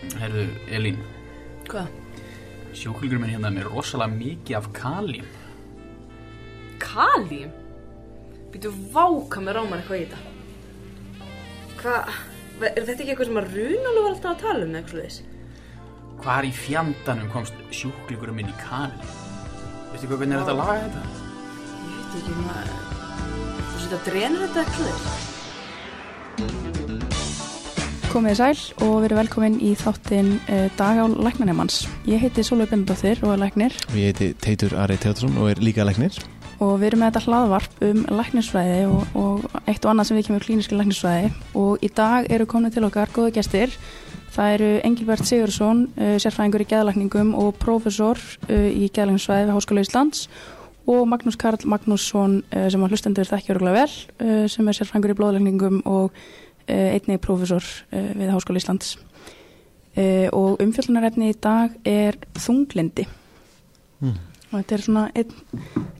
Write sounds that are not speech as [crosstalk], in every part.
Herðu, Elín, Hvað? sjúklingur minn hérna er með rosalega mikið af kalím. Kalím? Býtu váka með rámar eitthvað í þetta. Hvað? Er þetta ekki eitthvað sem að Runalú var alltaf að tala um eitthvað þess? Hvar í fjandanum komst sjúklingur minn í kalím? Veistu hvað, hvernig er þetta að laga þetta? Ég veit ekki maður. Þú setja að drenur þetta eitthvað þess? Komið sæl og verið velkomin í þáttinn uh, Dagál Læknanemans. Ég heiti Sólveig Bendóttir og er læknir og ég heiti Teitur Ari Teatrún og er líka læknir og við erum með þetta hlaðvarp um læknisfræði og, og eitt og annað sem við kemur klíniski læknisfræði og í dag eru komin til okkar góða gestir. Það eru Engilbert Sigursson, uh, sérfræðingur í geðlækningum og prófessor uh, í geðlæknisfræði við Háskóla Íslands og Magnús Karl Magnússon sem að hlustendur þekkja örgulega vel uh, sem er sérfræðingur í blóðlækningum og einnig prófessor uh, við Háskóla Íslands. Uh, og umfjöldunarefni í dag er þunglindi mm. og þetta er svona einn,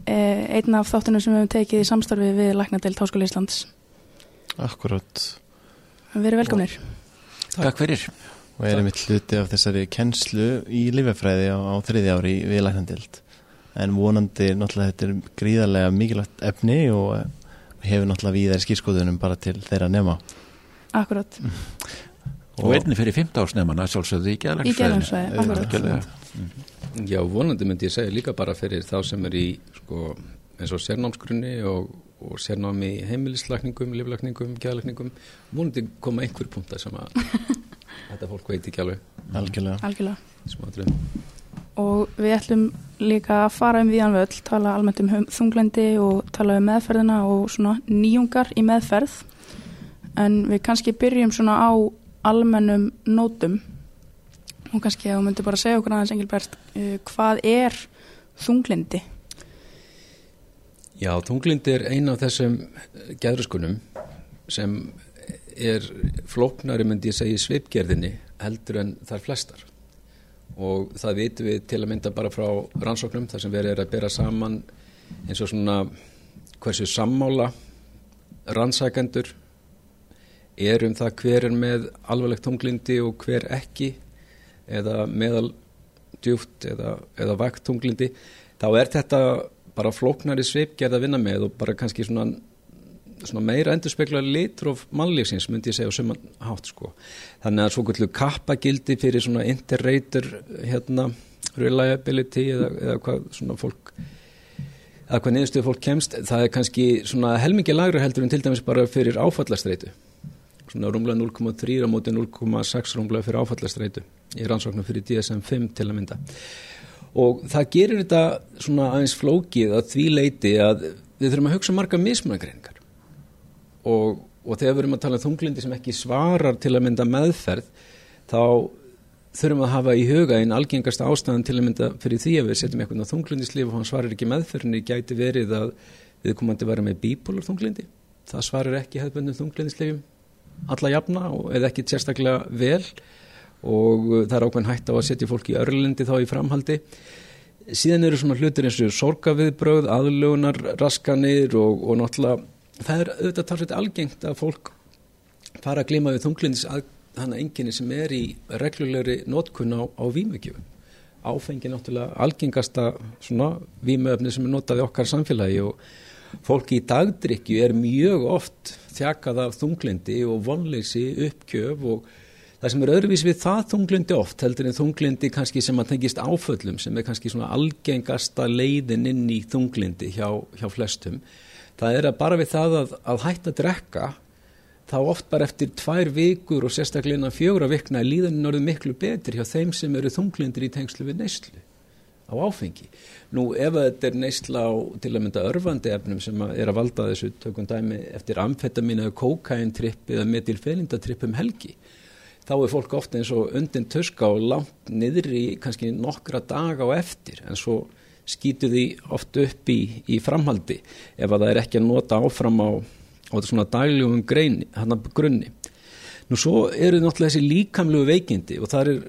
einn af þáttunum sem við hefum tekið í samstarfi við Læknadeild Háskóla Íslands. Akkurát Við erum velkomnir. Takk fyrir. og erum mitt hluti af þessari kennslu í lifefræði á, á þriði ári við læknandild en vonandi náttúrulega þetta er gríðarlega mikilvægt efni og eh, hefur náttúrulega víðar skýrskoðunum bara til þeirra nema Akkurát. Og einni fyrir 15 ársnefana sjálfsögðu í geðlæknisfræði, akkurát. Algjörlega. Já, vonandi myndi ég segja líka bara fyrir þá sem er í sko, eins og sérnámsgrunni og, og sérnámi í heimilislækningum, liflækningum, geðlækningum vonandi koma einhver sem að [laughs] þetta fólk veit ekki alveg algjörlega Algjörlega. Og við ætlum líka að fara um viðan völl, tala almennt um þunglendi og tala um meðferðina og svona nýjungar í meðferð. En við kannski byrjum svona á almennum nótum og kannski að þú myndir bara segja okkur aðeins Engilbert, uh, hvað er þunglindi? Já, tunglindi er ein af þessum geðröskunum sem er flóknari myndi ég segja í sveipgerðinni heldur en þar flestar og það vitum við til að mynda bara frá rannsóknum þar sem verið er að bera saman eins og svona hversu sammála rannsækendur er um það hver er með alvarlegt tunglindi og hver ekki eða meðal djúft eða, eða vakt tunglindi þá er þetta bara flóknari sveipgerð að vinna með og bara kannski svona, svona meira endur spekla litróf mannlífsins myndi ég segja á suman hátt sko. Þannig að svo kvöldu kappagildi fyrir svona interrater hérna reliability eða, eða hvað svona fólk eða hvað niðurstöðu fólk kemst það er kannski svona helmingi lagra heldur en til dæmis bara fyrir áfallastreitu svona rúmlega 0,3 á móti 0,6 rúmlega fyrir áfallastreitu í rannsóknum fyrir DSM-5 til að mynda. Og það gerir þetta svona aðeins flókið að því leiti að við þurfum að hugsa marga mismunagreiningar. Og, og þegar við erum að tala um þunglindi sem ekki svarar til að mynda meðferð þá þurfum að hafa í huga einn algengasta ástæðan til að mynda fyrir því að við setjum eitthvað á þunglindislif og hann svarar ekki meðferðinni gæti verið að við að vera með bípólur þunglindi það svarar ekki hefðböndum þunglindislifjum alla jafna eða ekki sérstaklega vel. Og uh, það er ákveðin hægt á að setja fólk í örlendi þá í framhaldi. Síðan eru svona hlutir eins og sorgaviðbröð, aðlugunar raskanir og, og náttúrulega það er auðvitað talsveit algengt að fólk fara að glima við þunglindis að hana enginni sem er í reglulegri notkun á, á vímugjöfum. Áfengi náttúrulega algengasta svona vímuöfni sem er notað í okkar samfélagi og fólki í dagdrykju er mjög oft þjakað af þunglindi og vonleysi uppgjöf og það sem er öðruvís við það þunglindi oft heldur en þunglindi kannski sem að tengist áföllum sem er kannski svona algengasta leiðin inn í þunglindi hjá, hjá flestum það er að bara við það að, að hætta að drekka þá oft bara eftir tvær vikur og sérstaklega innan fjögra vikna er líðanin orðið miklu betur hjá þeim sem eru þunglindir í tengslu við neyslu á áfengi. Nú ef þetta er neysla á til að mynda örfandi efnum sem er að valda þessu tökum dæmi eftir amfetamin eða kokaintripp eða metilfelindatripp um helgi þá er fólk ofta eins og undin tuska og langt niður í kannski nokkra daga á eftir en svo skýtu því oft upp í, í framhaldi ef að það er ekki að nota áfram á, á svona dagljúum grunni. Nú svo eru náttúrulega þessi líkamlegu veikindi og það er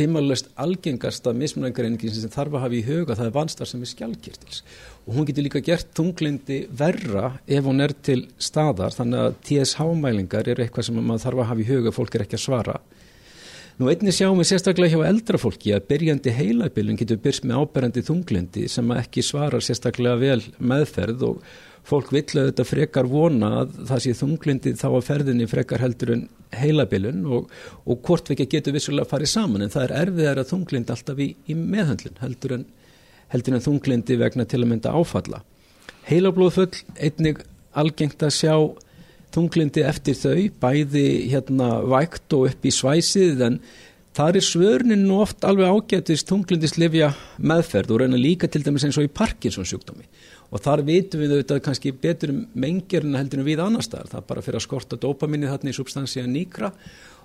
tímalust algengasta mismunangareiningin sem þarf að hafa í huga það er vanstar sem er skjálkirtils og hún getur líka gert tunglindi verra ef hún er til staðar þannig að TSH-mælingar eru eitthvað sem maður þarf að hafa í huga fólk er ekki að svara Nú einnig sjáum við sérstaklega hjá eldra fólki að byrjandi heilabilun getur byrst með áberandi þunglindi sem ekki svarar sérstaklega vel meðferð og fólk vill auðvitað frekar vona að það sé þunglindi þá að ferðinni frekar heldur en heilabilun og, og hvort við ekki getur vissulega að fara saman en það er erfiðar að þunglind alltaf í, í meðhandlun heldur en, heldur en þunglindi vegna til að mynda áfalla. Heilablóðfull einnig algengt að sjá þunglindi eftir þau, bæði hérna vægt og upp í svæsið en þar er svörnin nú oft alveg ágætist þunglindislefja meðferð og reyna líka til dæmis eins og í Parkinsons sjúkdómi. Og þar vitum við auðvitað kannski betur um mengirna heldur en við annar staðar, það bara fyrir að skorta dopaminni þarna í substansíða nýkra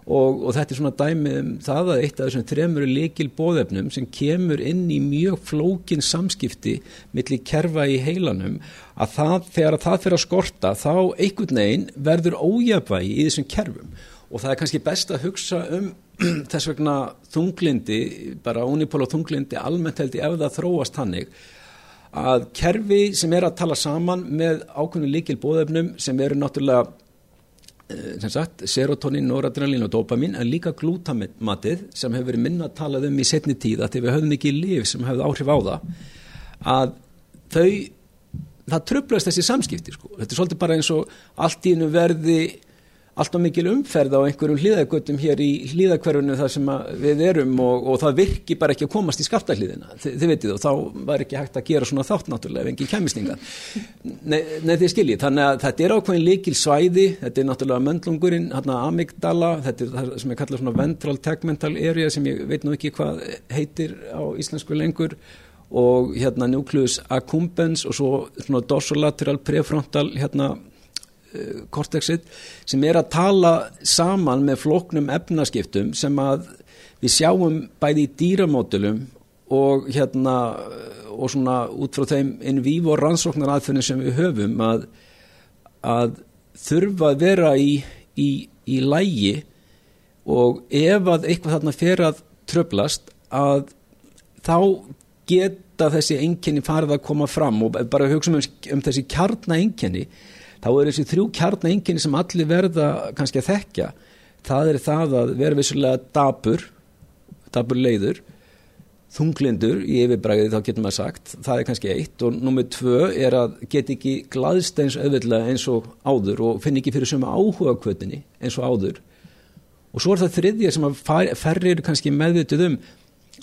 og, og þetta er svona dæmið um það að eitt af þessum þremuru likil bóðefnum sem kemur inn í mjög flókin samskipti millir kerfa í heilanum að það, þegar það fyrir að skorta þá einhvern veginn verður ójafvægi í þessum kerfum. Og það er kannski best að hugsa um [clears throat] þess vegna þunglindi, bara unipól og þunglindi almennt held ég ef það þróast hannig að kerfi sem er að tala saman með ákveðinu líkil bóðefnum sem eru náttúrulega sagt, serotonin, noradrenalin og dopamin en líka glútamatið sem hefur verið minna að talað um í setni tíð að við höfum ekki líf sem hefur áhrif á það að þau það tröflast þessi samskipti sko. þetta er svolítið bara eins og allt í innu verði alltaf mikil umferð á einhverjum hlýðagötum hér í hlýðakverfunu þar sem við erum og, og það virki bara ekki að komast í skaftahliðina, Þi, þið veitir og þá var ekki hægt að gera svona þátt náttúrulega ef engin kæmisninga [laughs] Nei, nei þið skiljið, þannig að þetta er ákveðin líkil svæði, þetta er náttúrulega möndlungurinn, hérna amygdala, þetta er það sem ég kalla svona ventral tegmental area sem ég veit nú ekki hvað heitir á íslensku lengur og hérna nucleus accumbens og svo svona dorsolateral prefrontal hérna kortexit sem er að tala saman með floknum efnaskiptum sem að við sjáum bæði í dýramódulum og hérna og svona út frá þeim in vivo rannsóknar aðferðin sem við höfum að, að þurfa að vera í, í, í lægi og ef að eitthvað þarna fer að tröflast að þá geta þessi enginni farið að koma fram og bara hugsa um, um þessi kjarnaenginni þá er þessi þrjú kjarnaenginni sem allir verða kannski að þekkja. Það er það að vera vissulega dabur dabur leiður þunglindur í yfirbræði þá getur maður sagt, það er kannski eitt. Og nummið tvö er að get ekki glaðsteins auðvitað eins og áður og finn ekki fyrir sömu áhuga kvötinni eins og áður. Og svo er það þriðja sem að ferrir kannski meðvituð um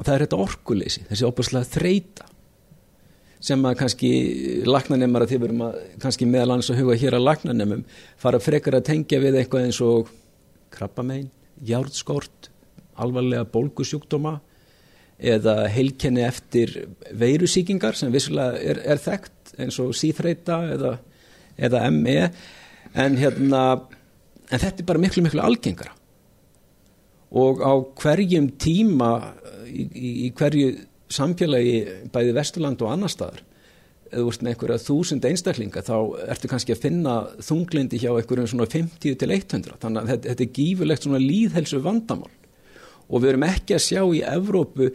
það er þetta orkuleysi, þessi opaslega þreita sem að kannski lagnanemar að því verum að kannski meðal annars að huga hér að lagnanemum fara frekar að tengja við eitthvað eins og krabbamein, járnskort, alvarlega bólkusjúkdóma eða heilkenni eftir veirusíkingar sem vissulega er, er þekkt eins og síþreita eða, eða ME en, hérna, en þetta er bara miklu miklu algengara. Og á hverjum tíma í, í, í hverju samfélagi bæði Vesturland og annar staðar eða veist með einhverja þúsund einstaklinga þá ertu kannski að finna þunglindi hjá einhverjum svona 50 til 100 þannig að þetta, er gífurlegt svona líðhelsu vandamál og við erum ekki að sjá í Evrópu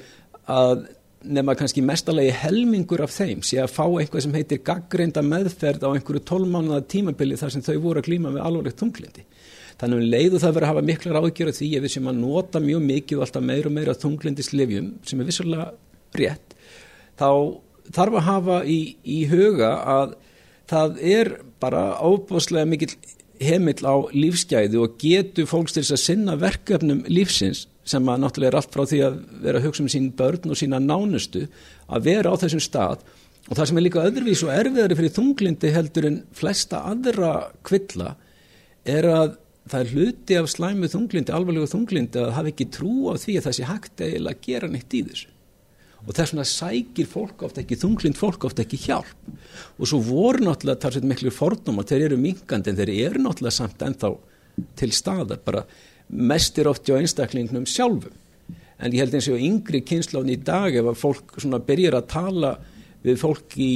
að nema kannski mestalagi helmingur af þeim sé að fá eitthvað sem heitir gaggreinda meðferð á einhverju tólmánaða tímabili þar sem þau voru að glíma með alvarlegt þunglindi þannig að leiðu það verið að hafa mikla ráðgjör því ef við sem að nota mjög mikið og alltaf meira og meira þunglindisleifjum sem er vissulega rétt þá þarf að hafa í, í huga að það er bara ábúslega mikil heimill á lífsgæði og getur fólks til þess að sinna verkefnum lífsins sem að náttúrulega er allt frá því að vera að hugsa um sín börn og sína nánustu að vera á þessum stað. Og það sem er líka öðruvís og erfiðari fyrir þunglindi heldur en flesta aðra kvilla er að það er hluti af slæmu þunglindi, alvarlegu þunglindi að hafa ekki trú á því að það sé hægt eða gera neitt í þessu og þess vegna sækir fólk ofta ekki, þunglind fólk ofta ekki hjálp. Og svo voru náttúrulega þar sem miklu fordóma, þeir eru minkandi en þeir eru náttúrulega samt ennþá til staðar, bara mestir oft á einstaklingnum sjálfum. En ég held eins og yngri kynsláni í dag ef að fólk svona byrjar að tala við fólk í,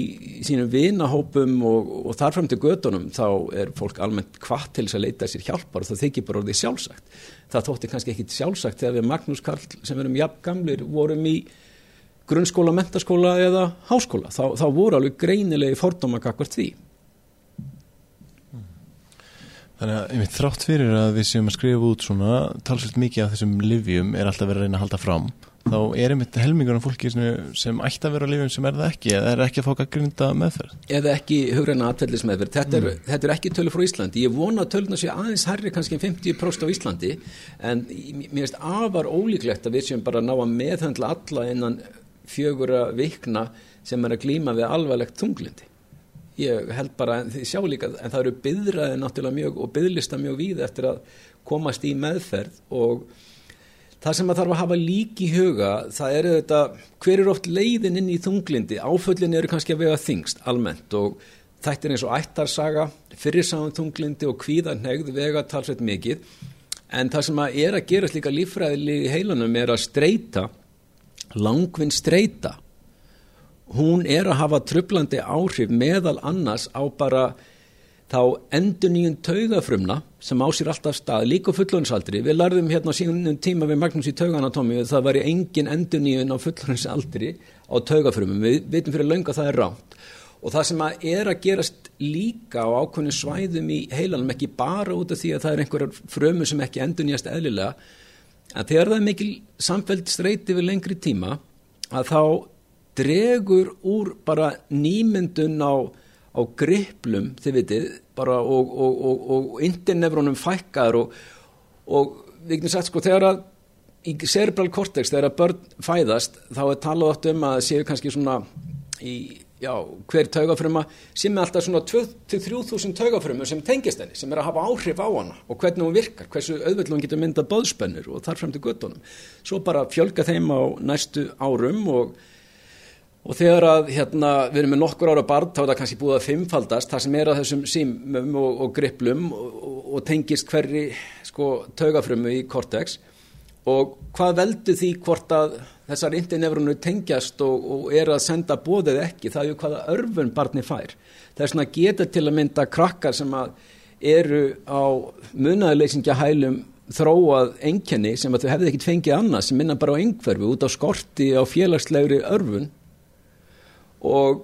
sínum vinahópum og, og þarfram til gödunum þá er fólk almennt hvað til þess að leita sér hjálpar og það þykir bara orðið sjálfsagt. Það þótti kannski ekki sjálfsagt þegar við Magnús Karl sem erum jafn gamlir vorum í grunnskóla, mentaskóla eða háskóla. Þá, þá voru alveg greinilegi fordóma kakvart því. Þannig að einmitt þrátt fyrir að við séum að skrifa út svona talsvöld mikið af þessum livjum er alltaf verið að reyna að halda fram þá er einmitt helmingunum fólki sem, sem ætti að vera á livjum sem er það ekki eða er ekki að fá að grinda meðferð eða ekki hugræna atvellis meðferð þetta, er, þetta er ekki tölur frá Íslandi ég vona að töluna sé aðeins herri kannski en 50% á Íslandi en mér finnst afar ólíklegt að við séum bara að ná að meðhandla alla innan fjögura vikna sem er að glýma við alvarlegt tunglindi ég held bara, þið sjá líka en það eru byðraði náttúrulega mjög og byðlista mjög víð eftir að komast í meðferð og það sem maður þarf að hafa lík í huga það eru þetta, hver er oft leiðin inn í þunglindi, áföllin eru kannski að vega þingst almennt og þetta er eins og ættarsaga, fyrirsáðum þunglindi og kvíðan hegð vega talsveit mikið. En það sem að er að gerast líka lífræðili í heilunum er að streyta langvinn streyta hún er að hafa trublandi áhrif meðal annars á bara þá endur nýjum taugafrumna sem á sér alltaf stað, líka fulloninsaldri. Við larðum hérna á sínum tíma við Magnús í tauganatómi það var engin endur nýjum á fulloninsaldri á taugafrumum. Við veitum fyrir launga það er ránt. Og það sem að er að gerast líka á ákveðinu svæðum í heilanum, ekki bara út af því að það er einhverjar frömu sem ekki endur nýjast eðlilega, að þegar það er mikil samfelt streyti við lengri tíma, að þá dregur úr bara nýmyndun á, á griplum, þið vitið, bara og, og, og, og internefrónum fækkar og við getum sagt sko þegar að í cerebral cortex þegar að börn fæðast þá er talað átt um að séu kannski svona í, já, hver taugafröma sem er alltaf svona 2-3.000 taugafrömu sem tengist henni, sem er að hafa áhrif á hana og hvernig hún virkar, hversu auðvitað hún getur mynda bóðspennur og þar frem til göttunum svo bara fjölga þeim á næstu árum og og þegar að hérna, við erum með nokkur ára barn þá er það kannski búið að fimmfaldast það sem er að þessum símum og, og griplum og, og tengist hverri sko, taugafrömmu í kortex og hvað veldu því hvort að þessar internefrunu tengjast og, og er að senda bóðið ekki? Það er hvaða örfun barni fær. Er svona geta til að mynda krakkar sem að eru á munaðileysingja hælum þróað enkenni sem að þau hefði ekkit fengið annað sem minna bara á engverfi út á skorti á félagslegri örfun. Og,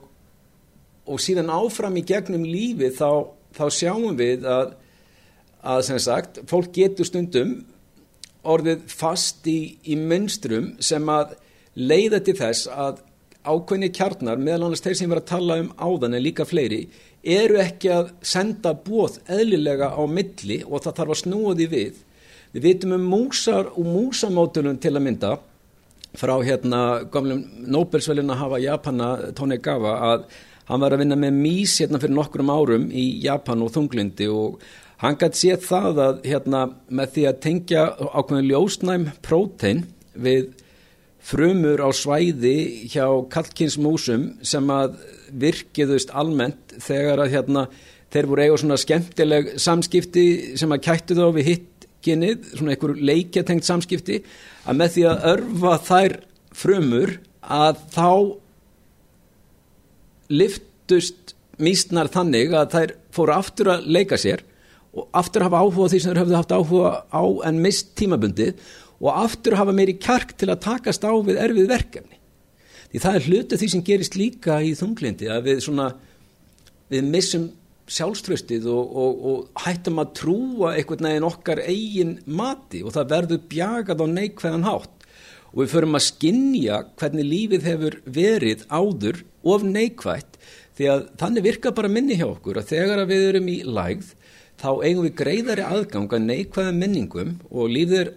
og síðan áfram í gegnum lífi þá, þá sjáum við að, að sem sagt, fólk getur stundum orðið fast í, í munstrum sem að leiða til þess að ákveðni kjarnar, meðal annars þeir sem verður að tala um áðan en líka fleiri, eru ekki að senda bóð eðlilega á milli og það þarf að snúa því við. Við vitum um músar og músamótunum til að mynda frá hérna gamlum Nobelsvölin að hafa Japana Tony Gawa að hann var að vinna með mís hérna fyrir nokkrum árum í Japan og þunglindi og hann gæti séð það að hérna með því að tengja ákveðin ljósnæm prótein við frumur á svæði hjá kallkynsmúsum sem að virkiðust almennt þegar að hérna þeir voru eiga svona skemmtileg samskipti sem að kættu þá við hitt kynið, svona einhver leikjatengt samskipti að með því að örfa þær frumur að þá liftust mísnar þannig að þær fóru aftur að leika sér og aftur hafa áhuga því sem þær höfðu haft áhuga á en mist tímabundið og aftur hafa meiri kjark til að takast á við erfið verkefni. Því það er hlutu því sem gerist líka í þunglindi að við svona, við missum sjálfströstið og, og, og hættum að trúa einhvern veginn okkar eigin mati og það verður bjagað á neikvæðan hátt og við förum að skinja hvernig lífið hefur verið áður of neikvætt því að þannig virka bara minni hjá okkur að þegar að við erum í lægð þá eigum við greiðari aðgang að neikvæða minningum og lífið er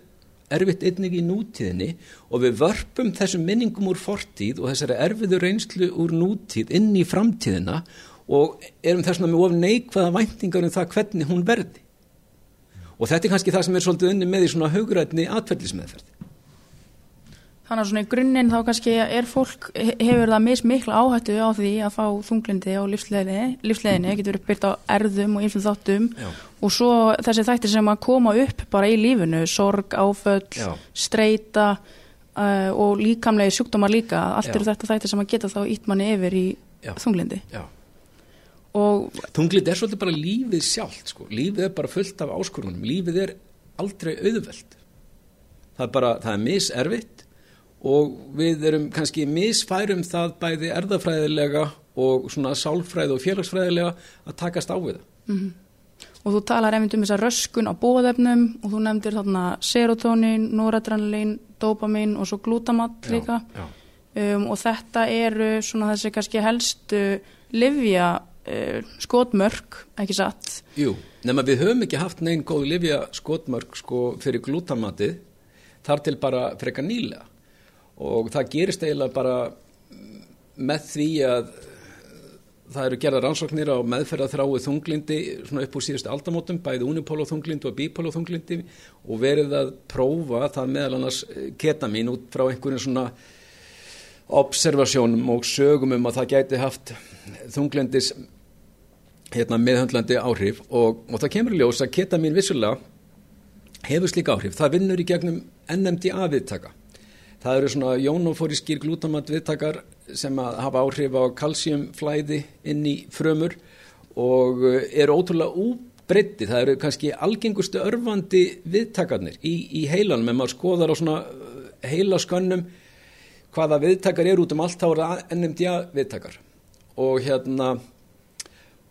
erfitt einnig í nútíðinni og við vörpum þessum minningum úr fortíð og þessari erfiðu reynslu úr nútíð inn í framtíðina og erum þess vegna með of neikvæða væntingar um það hvernig hún verði. Og þetta er kannski það sem er svolítið unni með í svona haugrætni atverðlismeðferð. Þannig að svona í grunninn þá kannski er fólk, hefur það mis mikla áhættu á því að fá þunglindi á lífsleginni, getur verið byrkt á erðum og ymsum þáttum Já. og svo þessi þættir sem að koma upp bara í lífinu, sorg, áföll, Já. streyta uh, og líkamlegi sjúkdómar líka, allt eru þetta þættir sem að geta þá ítt manni yfir í Já. þunglindi. Já. Þunglind er svolítið bara lífið sjálft sko. lífið er bara fullt af áskorunum lífið er aldrei auðveld það er bara, það er miservitt og við erum kannski misfærum það bæði erðafræðilega og svona sálfræði og félagsfræðilega að takast á við það. Mm -hmm. og þú talar einmitt um þessa röskun á bóðefnum og þú nefndir þarna serotonin, noradrenalin, dopamin og svo glutamat líka. já. um, og þetta eru svona þessi kannski helstu livja uh, skotmörk, ekki satt? Jú, nema við höfum ekki haft neinn góð livja skotmörk sko fyrir glutamatið þar til bara frekar nýlega og það gerist eiginlega bara með því að það eru gerða rannsóknir á meðferða þráu þunglindi svona upp úr síðustu aldamótum, bæði unipóla þunglindi og bípóla þunglindi og verið að prófa það meðal annars ketamin út frá einhverjum svona observasjónum og sögum um að það gæti haft þunglindis hérna, meðhundlandi áhrif og, og það kemur í ljós að ketamin vissulega hefur slík áhrif. Það vinnur í gegnum NMDA viðtaka. Það eru svona jónofóriskir glutamat viðtakar sem hafa áhrif á kalsíumflæði inn í frömur og eru ótrúlega úbreytti. Það eru kannski algengustu örfandi viðtakarnir í, í heilanum ef maður skoðar á svona heilaskönnum hvaða viðtakar eru út um allt það NMDA viðtakar og hérna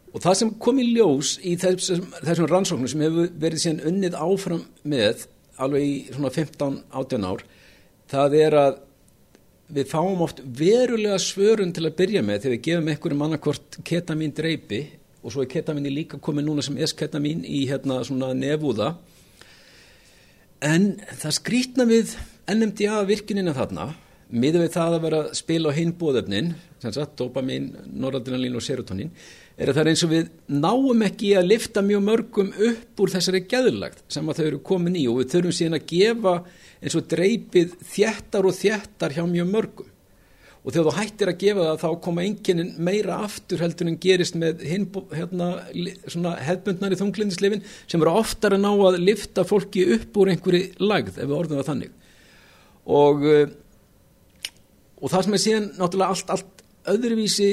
og það sem kom í ljós í þessum, þessum rannsóknum sem hefur verið síðan unnið áfram með alveg í svona 15-18 ár það er að við fáum oft verulega svörun til að byrja með þegar við gefum einhverjum annarkvort ketamin dreipi og svo er ketamini líka komið núna sem S-ketamin í hérna svona nefúða. En það skrítna við NMDA virkinina þarna miður við það að vera að spila á hinn bóðöfnin dopamin, noradrenalín og serotonin er að það er eins og við náum ekki að lifta mjög mörgum upp úr þessari gæðurlagt sem að þau eru komin í og við þurfum síðan að gefa eins og dreipið þjættar og þjættar hjá mjög mörgum. Og þegar þú hættir að gefa það þá koma enginin meira aftur heldur en gerist með hinn, hérna, hefbundnari þunglindislefin sem eru oftar að ná að lifta fólki upp úr einhverju lagð ef við orðum það þannig. Og, og það sem er síðan náttúrulega allt, allt öðruvísi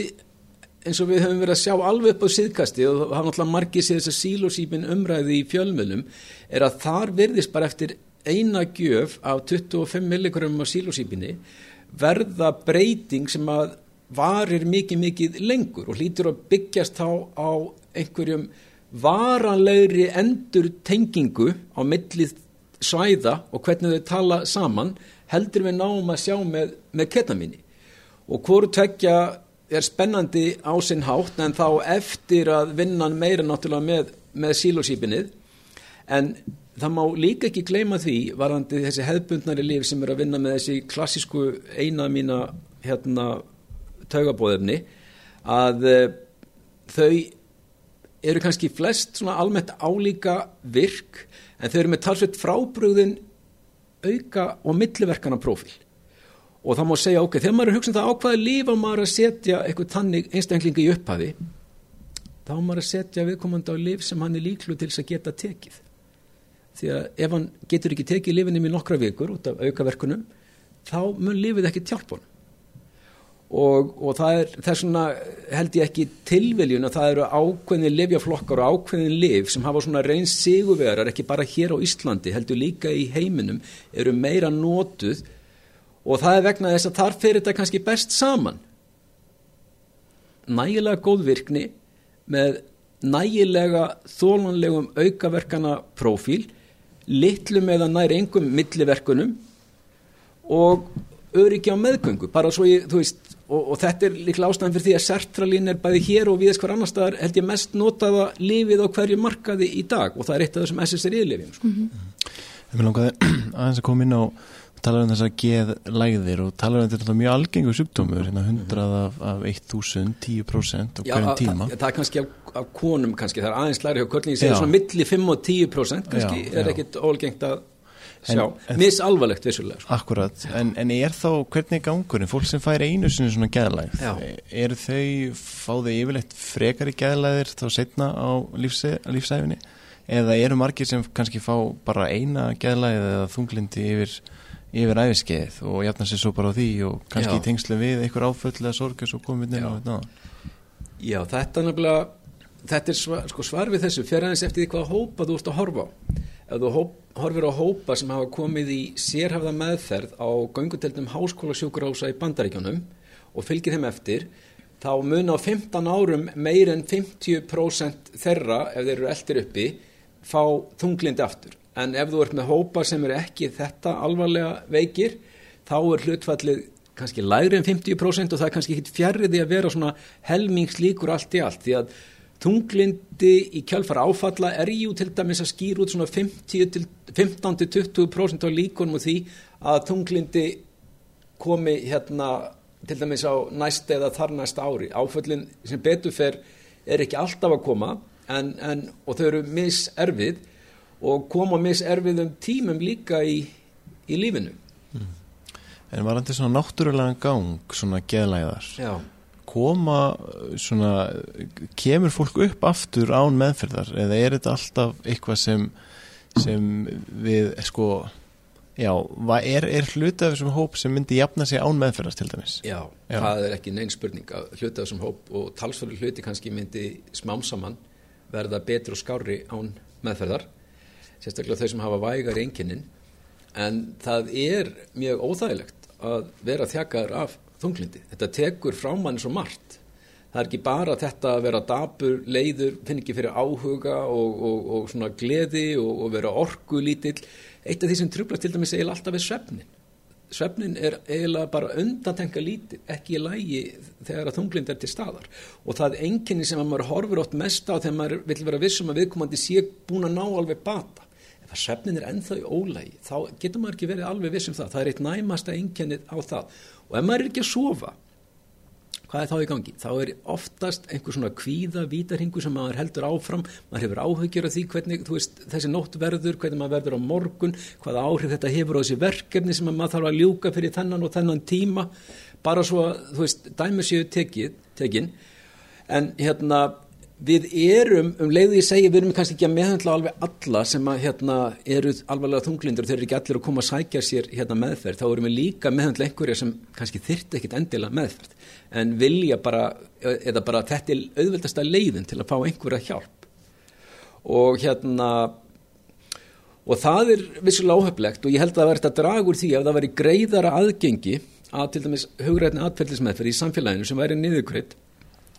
eins og við höfum verið að sjá alveg upp á síðkasti og það hafa náttúrulega margir séð þess að sílósýpin umræði í fjölmjölum er að þar verðist bara eftir eina gjöf af 25 milligrum á sílósýpinni verða breyting sem að varir mikið mikið lengur og hlýtur að byggjast á, á einhverjum varanlegri endur tengingu á millið svæða og hvernig þau tala saman heldur við náum að sjá með, með ketamini og hvoru tvekja er spennandi á sinn hátt en þá eftir að vinna meira náttúrulega með, með sílósýpinnið en það má líka ekki gleyma því varandi þessi hefðbundnari líf sem er að vinna með þessi klassísku eina mína hérna taugabóðefni að uh, þau eru kannski flest svona almennt álíka virk en þau eru með talsveit frábrúðin auka og milliverkana profil og það má segja ok, þegar maður er hugsað um það ákvaði lífa maður að setja eitthvað tannig einstaklingi í upphafi þá maður að setja viðkomandi á líf sem hann er líklu til þess að geta tekið því að ef hann getur ekki tekið lífinni í nokkra vikur út af aukaverkunum þá mun lífið ekki tjálp honum. Og, og það er þess vegna held ég ekki tilviljun að það eru ákveðin livjaflokkar og ákveðin liv sem hafa svona reyns sigurvegar ekki bara hér á Íslandi heldur líka í heiminum eru meira nótuð og það er vegna þess að þar fyrir þetta kannski best saman. Nægilega góð virkni með nægilega þólanlegum aukaverkana profíl litlu með að næri engum milliverkunum og öryggi á meðgöngu bara svo ég, þú veist og, og þetta er líklega ástæðan fyrir því að sertralín er bæði hér og viðs hver annar staðar held ég mest notaða lífið á hverju markaði í dag og það er eitt af þessum SSRI-lifjum sko. mm -hmm. Ég vil langaði [clears throat] aðeins að koma inn á talar um þessar geðlægðir og talar um þetta mjög algengu sjúkdómur, hérna 100 af, af 1000, 10% á hverjum tíma. Já, það er kannski af, af konum kannski, það er aðeins læri hjá körlingi, það er svona milli 5 og 10% kannski, já, er ekkit ólgengt að sjá, misalvarlegt vissulega. Sko. Akkurat, en, en er þá, hvernig er gangurinn, fólk sem fær einu sinni svona geðlægð, er þau, fá þau yfirleitt frekar í geðlæðir þá setna á lífsæfinni, eða eru margir sem kannski fá bara eina geðlægð eða þunglindi yfir yfir æfiskeið og jafna sér svo bara á því og kannski í tengslu við einhver áföll eða sorg og komið inn á þetta Já, þetta er nefnilega þetta er svar, sko, svar við þessu fyrir aðeins eftir því hvað hópa þú ert að horfa á. Ef þú hóp, horfir á hópa sem hafa komið í sérhafða meðferð á ganguteldum háskóla sjúkurása í bandaríkjónum og fylgir þeim eftir þá þá mun á 15 árum meir en 50% þeirra, ef þeir eru eldir uppi, fá þunglindi aftur. En ef þú ert með hópa sem er ekki þetta alvarlega veikir, þá er hlutfallið kannski lægri en 50% og það er kannski ekkit fjarrriði að vera svona helmingslíkur allt í allt því að þunglindi í kjálfara áfalla er jú til dæmis að skýra út svona 15-20% á líkunum og því að þunglindi komi hérna til dæmis á næst eða þar næsta ári. Áföllin sem betur fer er ekki alltaf að koma en, en, og þau eru miserfið og koma miserfið um tímum líka í, í lífinu. Mm. En var þetta svona náttúrulega gang, svona geðlæðar? Já. Koma, svona, kemur fólk upp aftur án meðferðar eða er þetta alltaf eitthvað sem, sem við, sko, já, er, er hluti af þessum hóp sem myndi jafna sig án meðferðast til dæmis? Já, já, það er ekki neinn spurning hluti af þessum hóp og talsfæri hluti kannski myndi smámsamann verða betur og skári án meðferðar, sérstaklega þau sem hafa vægar einkinnin en það er mjög óþægilegt að vera þjakaður af þunglindi. Þetta tekur frá manni svo margt. Það er ekki bara þetta að vera dabur, leiður, finn ekki fyrir áhuga og, og, og svona gleði og, og vera orgu lítill. Eitt af því sem trublast til dæmis eiginlega alltaf er svefnin. Svefnin er eiginlega bara undantenga lítill, ekki í lægi þegar að þunglind er til staðar. Og það er enginni sem að maður horfur átt mest á þegar maður vil vera vissum að viðkomandi sé búin að ná alveg bata svefnin er ennþá í ólægi þá getur maður ekki verið alveg vissum það. Það er eitt næmasta einkennið á það. Og ef maður er ekki að sofa hvað er þá í gangi? Þá er oftast einhver svona kvíða vítarhingu sem maður heldur áfram. Maður hefur áhugjur af því hvernig veist, þessi nótt verður, hvernig maður verður á morgun hvaða áhrif þetta hefur á þessi verkefni sem maður þarf að ljúka fyrir þennan og þennan tíma. Bara svo að, dæmi séu tekin. En hérna við erum, um leiðu ég segja, við erum kannski ekki að meðhandla alveg alla sem að, hérna, eru alvarlega þunglindur og þeir eru ekki allir að koma að sækja sér hérna, meðferð, þá erum við líka meðhandla einhverja sem kannski þyrti ekkit endilega meðferð en vilja bara, eða bara þetta er auðveldasta leiðin til að fá einhverja hjálp. Og hérna og það er vissulega áhöflegt og ég held að það verður draga úr því að það verður greiðara aðgengi að til dæmis hugrætni atferðlismeðferð í samfélaginu sem væri niðurkrydd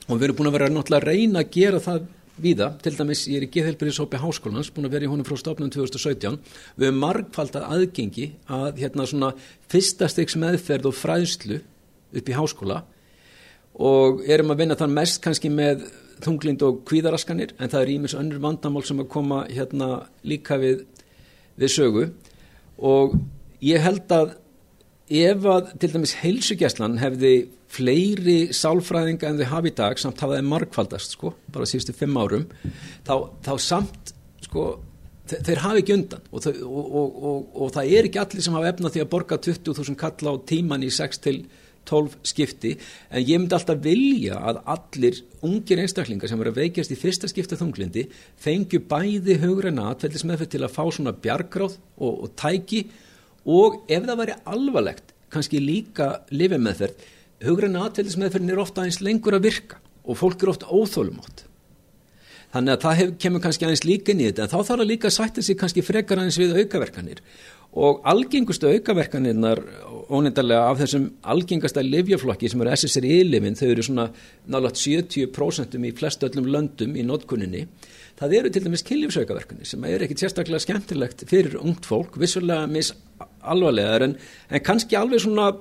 og við erum búin að vera náttúrulega að reyna að gera það víða, til dæmis ég er í geðhelbyrðishópi háskólans, búin að vera í honum frá stofnum 2017, við hefum margfaldar aðgengi að hérna svona fyrsta styggs meðferð og fræðslu upp í háskóla. Og erum að vinna þann mest kannski með þunglind og kvíðaraskanir en það er ímis önnur vandamál sem að koma hérna líka við, við sögu. Og ég held að ef að til dæmis heilsugjastlan hefði fleiri sálfræðinga en þau hafi í dag samt hafa þeim markfaldast sko, bara síðustu fimm árum þá, þá samt sko, þeir hafi ekki undan. Og, þau, og, og, og það er ekki allir sem hafa efna því að borga 20.000 kalla á tíman í 6 til 12 skipti en ég myndi alltaf vilja að allir ungir einstaklingar sem eru að veikjast í fyrsta skipta þunglindi fengju bæði hugreina atvellis meðferð til að fá svona bjargráð og tæki og ef það væri alvarlegt kannski líka lifið meðferð hugræna aðtveldismeðferðin er ofta aðeins lengur að virka og fólk er ofta óþólum átt þannig að það hef, kemur kannski aðeins líka þetta en þá þarf að líka sætta sig kannski frekar aðeins við aukaverkanir. Og algengustu aukaverkanirnar óneindarlega af þessum algengasta livjaflokki sem eru SSRI-livin þau eru svona nálat 70% í flest öllum löndum í nótkunninni það eru til dæmis kynlífsaukaverkanir sem er ekkit sérstaklega skemmtilegt fyrir ungt fólk vissulega mis alvarlegar en, en kannski alveg svona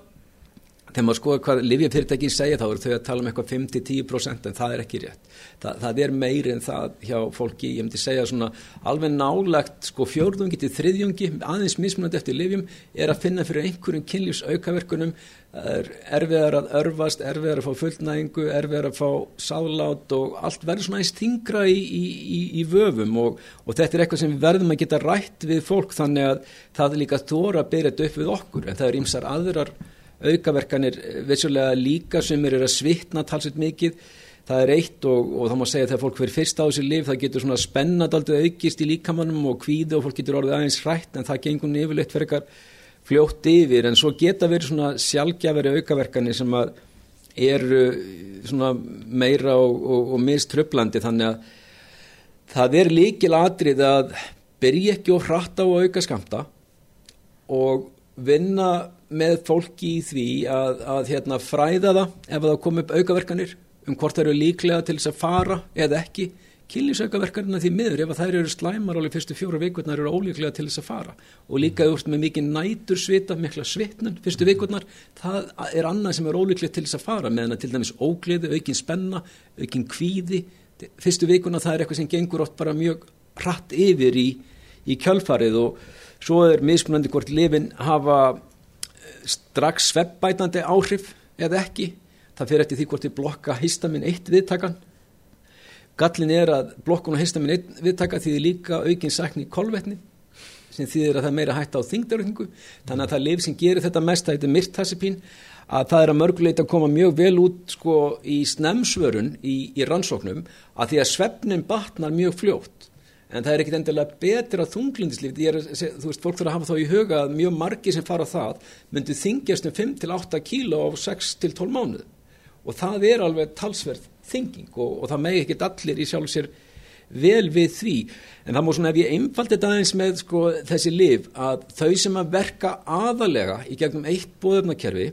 þegar maður skoða hvað livjafyrirtækin segja þá eru þau að tala um eitthvað 5-10% en það er ekki rétt. Það, það er meiri en það hjá fólki, ég myndi segja svona alveg nálagt sko fjórðungi til þriðjungi, aðeins mismunandi eftir livjum er að finna fyrir einhverjum kynlífs aukaverkunum, er erfiðar að örfast, erfiðar að fá fullnægingu, erfiðar að fá sálát og allt verður svona eins þingra í, í, í, vöfum. Og, og þetta er eitthvað sem við verðum að geta rætt við fólk þannig að það er líka þóra að byrja þetta upp við okkur. En það er ýmsar aðrar aukaverkanir vissulega líka sem eru að svitna talsett mikið. Það er eitt og, og þá má segja að þegar fólk fyrir fyrst á þessu lif það getur svona spennadaldið aukist í líkamannum og kvíði og fólk getur orðið aðeins hrætt en það gengur nefnilegt fyrir eitthvað fljótt yfir. En svo geta verið svona sjálfgjafari aukaverkanir sem að eru svona meira og, og, og miströflandi þannig að það er líkil atrið að byrja ekki og hratta og auka skamta og vinna með fólki í því að, að hérna, fræða það ef það kom upp aukaverkanir um hvort þeir eru líklega til þess að fara eða ekki. Kynlífsaukaverkarna því miður ef að þær eru slæmar alveg fyrstu fjóra vikurnar eru ólíklega til þess að fara. Og líka úrst með mikið nætur svita, mikla svitnun fyrstu vikurnar, það er annað sem er ólíklega til þess að fara meðan að til dæmis ógliði, aukin spenna, aukin kvíði. Fyrstu vikurnar það er eitthvað sem gengur oft bara mjög hratt yfir í, í kjölfarið og svo er mismunandi hvort lifin hafa strax sveppbætandi áhrif eða ekki. Það fyrir eftir því hvort þið blokka histamin eitt viðtakan. Gallin er að blokkun og histamin eitt viðtaka því líka aukin sækni í kolvetni sem þýðir að það er meira hægt á þingdarökningu þannig að það liv sem gerir þetta mest það heitir myrtasipín að það er að mörguleit að koma mjög vel út sko í snemsvörun í, í rannsóknum að því að svefnin batnar mjög fljótt en það er ekkit endilega betra þunglindislíf þú veist, fólk þarf að hafa þá í huga að mjög margi sem fara það myndu þingjast um 5-8 kíló á 6-12 mánuð og það er alveg talsverð þinging og, og það megi ekkit allir í sjálf sér vel við því. En það múið svona ef ég einfald þetta aðeins með sko, þessi liv að þau sem að verka aðalega í gegnum eitt bóðöfnakerfi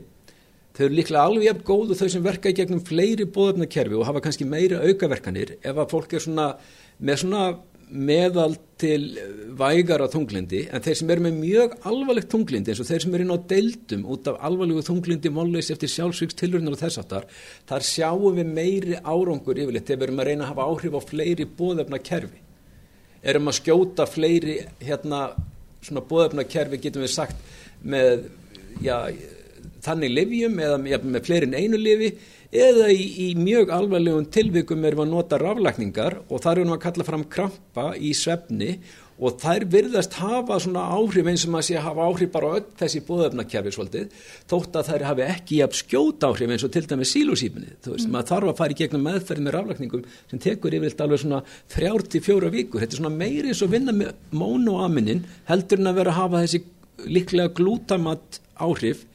þau eru líklega alveg jafn góð og þau sem verka í gegnum fleiri bóðöfnakerfi og hafa kannski meira aukaverkanir ef að fólk er svona með svona meðal til vægara þunglindi en þeir sem eru með mjög alvarlegt þunglindi eins og þeir sem eru inn á deildum út af alvarlegu þunglindi málleis eftir sjálfsvíks tilhörnur og þess aftar þar sjáum við meiri árangur yfirleitt þegar við erum að reyna að hafa áhrif á fleiri bóðefna kerfi erum að skjóta fleiri hérna svona bóðefna kerfi getum við sagt með já, þannig livjum eða með fleirin einu livi eða í, í mjög alvarlegum tilvikum erum að nota raflækningar og þar erum við að kalla fram krampa í svefni og þær virðast hafa svona áhrif eins og maður sé að hafa áhrif bara öll þessi bóðöfnakerfi svolítið þótt að þær hafi ekki jafn skjóta áhrif eins og til dæmi sílúsýpunni þú veist, mm. maður þarf að fara í gegnum meðferð með raflækningum sem tekur yfirleitt alveg svona þrjár til fjóra vikur, þetta er svona meiri eins og vinna með mónoaminin heldur en að vera að hafa þessi líklega glútamat áhrif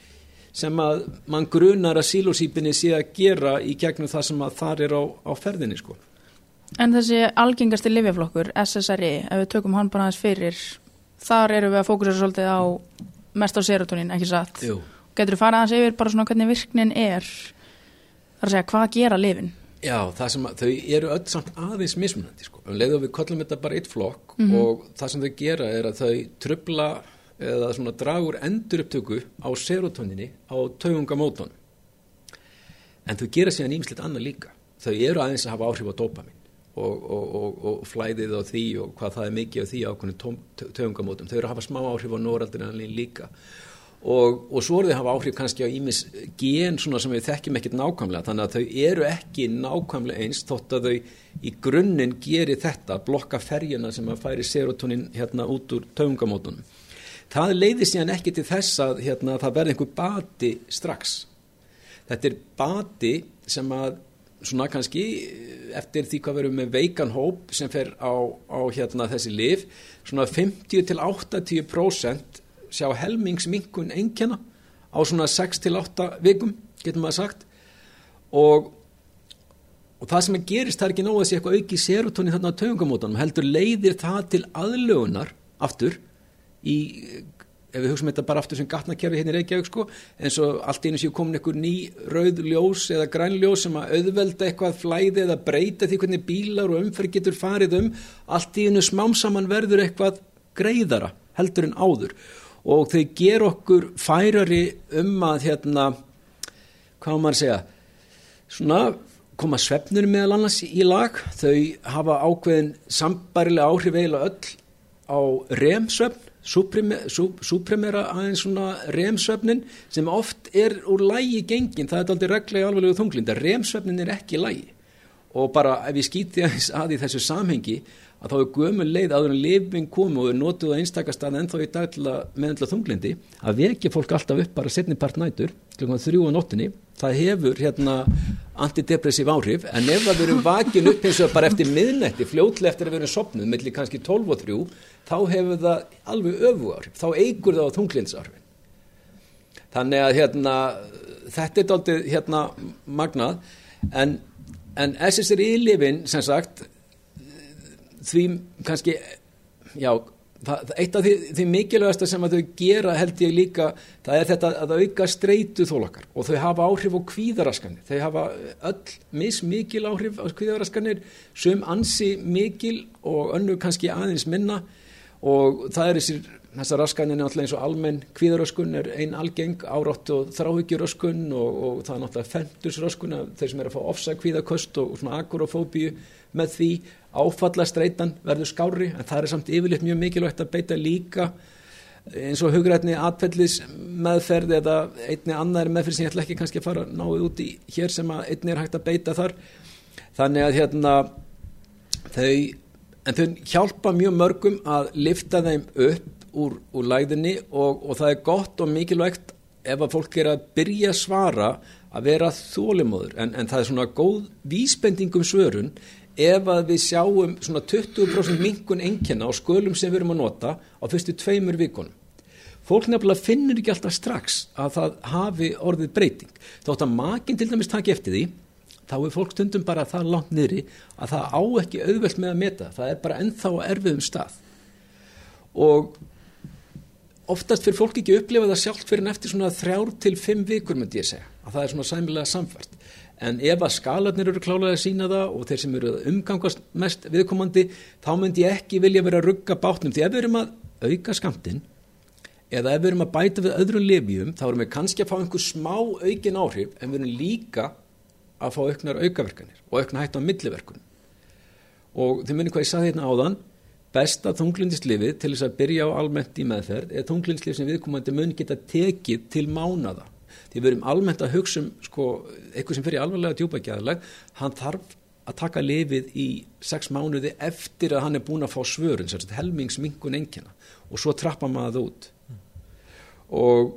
sem að mann grunar að sílósýpinni sé að gera í gegnum það sem að þar er á, á ferðinni sko. En þessi algengasti livjaflokkur, SSRI, ef við tökum hann bara aðeins fyrir, þar eru við að fókusera svolítið á mest á serotonin, ekki satt? Jú. Getur þú farað aðeins yfir bara svona hvernig virknin er, þar að segja, hvað gera livin? Já, það sem að, þau eru öll samt aðeins mismunandi sko. Um leið og við kollum þetta bara eitt flokk mm -hmm. og það sem þau gera er að þau trubla eða svona dragur endurupptöku á serotoninni á taugungamóton en þau gera síðan ímslitt annað líka. Þau eru aðeins að hafa áhrif á dopamin og, og, og, og flæðið á því og hvað það er mikið á því ákveðinu taugungamótum þau eru að hafa smá áhrif á noraldrinanlín líka. Og svo eru þau að hafa áhrif kannski á ímis gen svona sem við þekkjum ekkert nákvæmlega. Þannig að þau eru ekki nákvæmlega eins þótt að þau í grunninn gerir þetta blokka ferjuna sem að færi serotonin hérna út úr taugungamótunum það leiði síðan ekki til þess að hérna, það verði einhver bati strax. Þetta er bati sem að svona kannski eftir því hvað verður með veikan hóp sem fer á, á hérna, þessi liv svona 50 til 80% sjá helmingsminkun engjana á svona 6 til 8 vikum getur maður sagt. Og og það sem gerist það er ekki nóg að sé eitthvað auki serotonin þarna á töfungamótanum heldur leiðir það til aðlögunar aftur í, ef við hugsaum þetta bara aftur sem gatnakerfi hérna í Reykjavík sko, eins og allt einu séu komin einhver ný rauð ljós eða græn ljós sem að auðvelda eitthvað flæði eða breyta því hvernig bílar og umferð getur farið um, allt í einu smámsaman verður eitthvað greiðara heldur en áður. Og þau ger okkur færari um að hérna, hvað maður segja svona koma svefnur meðal annars í lag. Þau hafa ákveðin sambarilega áhrif eiginlega öll á remsvefn súpremera aðeins svona remsvefnin sem oft er úr lægi gengin, það er aldrei reglega alveg þunglinda, remsvefnin er ekki lægi og bara ef ég skýti aðeins að í þessu samhengi að þá er gömul leið áður en lifin komu og er notuð á einstakastað ennþá í dag að meðandla þunglindi að vekja fólk alltaf upp bara setni part nætur klukkan þrjú á nóttinni það hefur hérna antidepressiv áhrif en ef það verður vakin upp eins og bara eftir miðnætti fljótlega eftir að verður sopnuð mellir kannski 12 og 3 þá hefur það alveg öfu áhrif. Þá eigur það á þunglindsárfin þannig að hérna þetta er doldið hérna magnað. En, en SSRI lifin sem sagt því kannski já, það, eitt af því, því mikilvægasta sem að þau gera held ég líka það er þetta að auka streitu þólakar og þau hafa áhrif á kvíðaraskanir. Þau hafa öll mismikil áhrif á kvíðaraskanir sem ansi mikil og önnu kannski aðeins minna. Og það er þessir þessar raskanir náttúrulega eins og almenn kvíðaröskun er ein algeng árátt og þráhyggjuröskun og, og það er náttúrulega fendursröskun þeir sem er að fá ofsa kvíðaköst og svona agorofóbíu með því áfallastreitan verður skári en það er samt yfirleitt mjög mikilvægt að beita líka eins og hugrætni atfellis meðferð eða einni annar meðferð sem ég ætla ekki kannski að fara náðu út í hér sem að einni er hægt að beita þar. Þannig að hérna þau en þau hjálpa mjög mörgum að lifta þeim upp úr, úr læðinni og, og það er gott og mikilvægt ef að fólk er að byrja að svara að vera þólimóður en, en það er svona góð vísbendingum svörun ef að við sjáum svona 20% minkun engjana á skölum sem við erum að nota á fyrstu tveimur vikunum. Fólk nefnilega finnur ekki alltaf strax að það hafi orðið breyting. Þótt að makinn til dæmis taki eftir því, þá er fólk stundum bara það langt niðri að það á ekki auðvelt með að meta. Það er bara ennþá erfiðum stað. Og oftast fyrir fólk ekki upplifa það sjálft fyrir en eftir svona þrjár til fimm vikur myndi ég segja. Að það er svona sæmilega samfært en ef að skalarnir eru klálega að sína það og þeir sem eru umgangast mest viðkomandi þá myndi ég ekki vilja vera að rugga bátnum því ef við erum að auka skamtinn eða ef við erum að bæta við öðrum lifjum þá erum við kannski að fá einhver smá aukin áhrif en við erum líka að fá auknar aukaverkanir og aukna hægt á milliverkunum og þið minnum hvað ég saði hérna áðan besta þunglindislifið til þess að byrja á almennt í meðferð er þunglindislif sem viðkomandi mun geta tekið til mánada því við erum almennt að hugsa um sko, eitthvað sem fyrir alvarlega djúpa gæðalag hann þarf að taka lifið í sex mánuði eftir að hann er búin að fá svörun, helmingsmingun engina og svo trappa maður það út. Og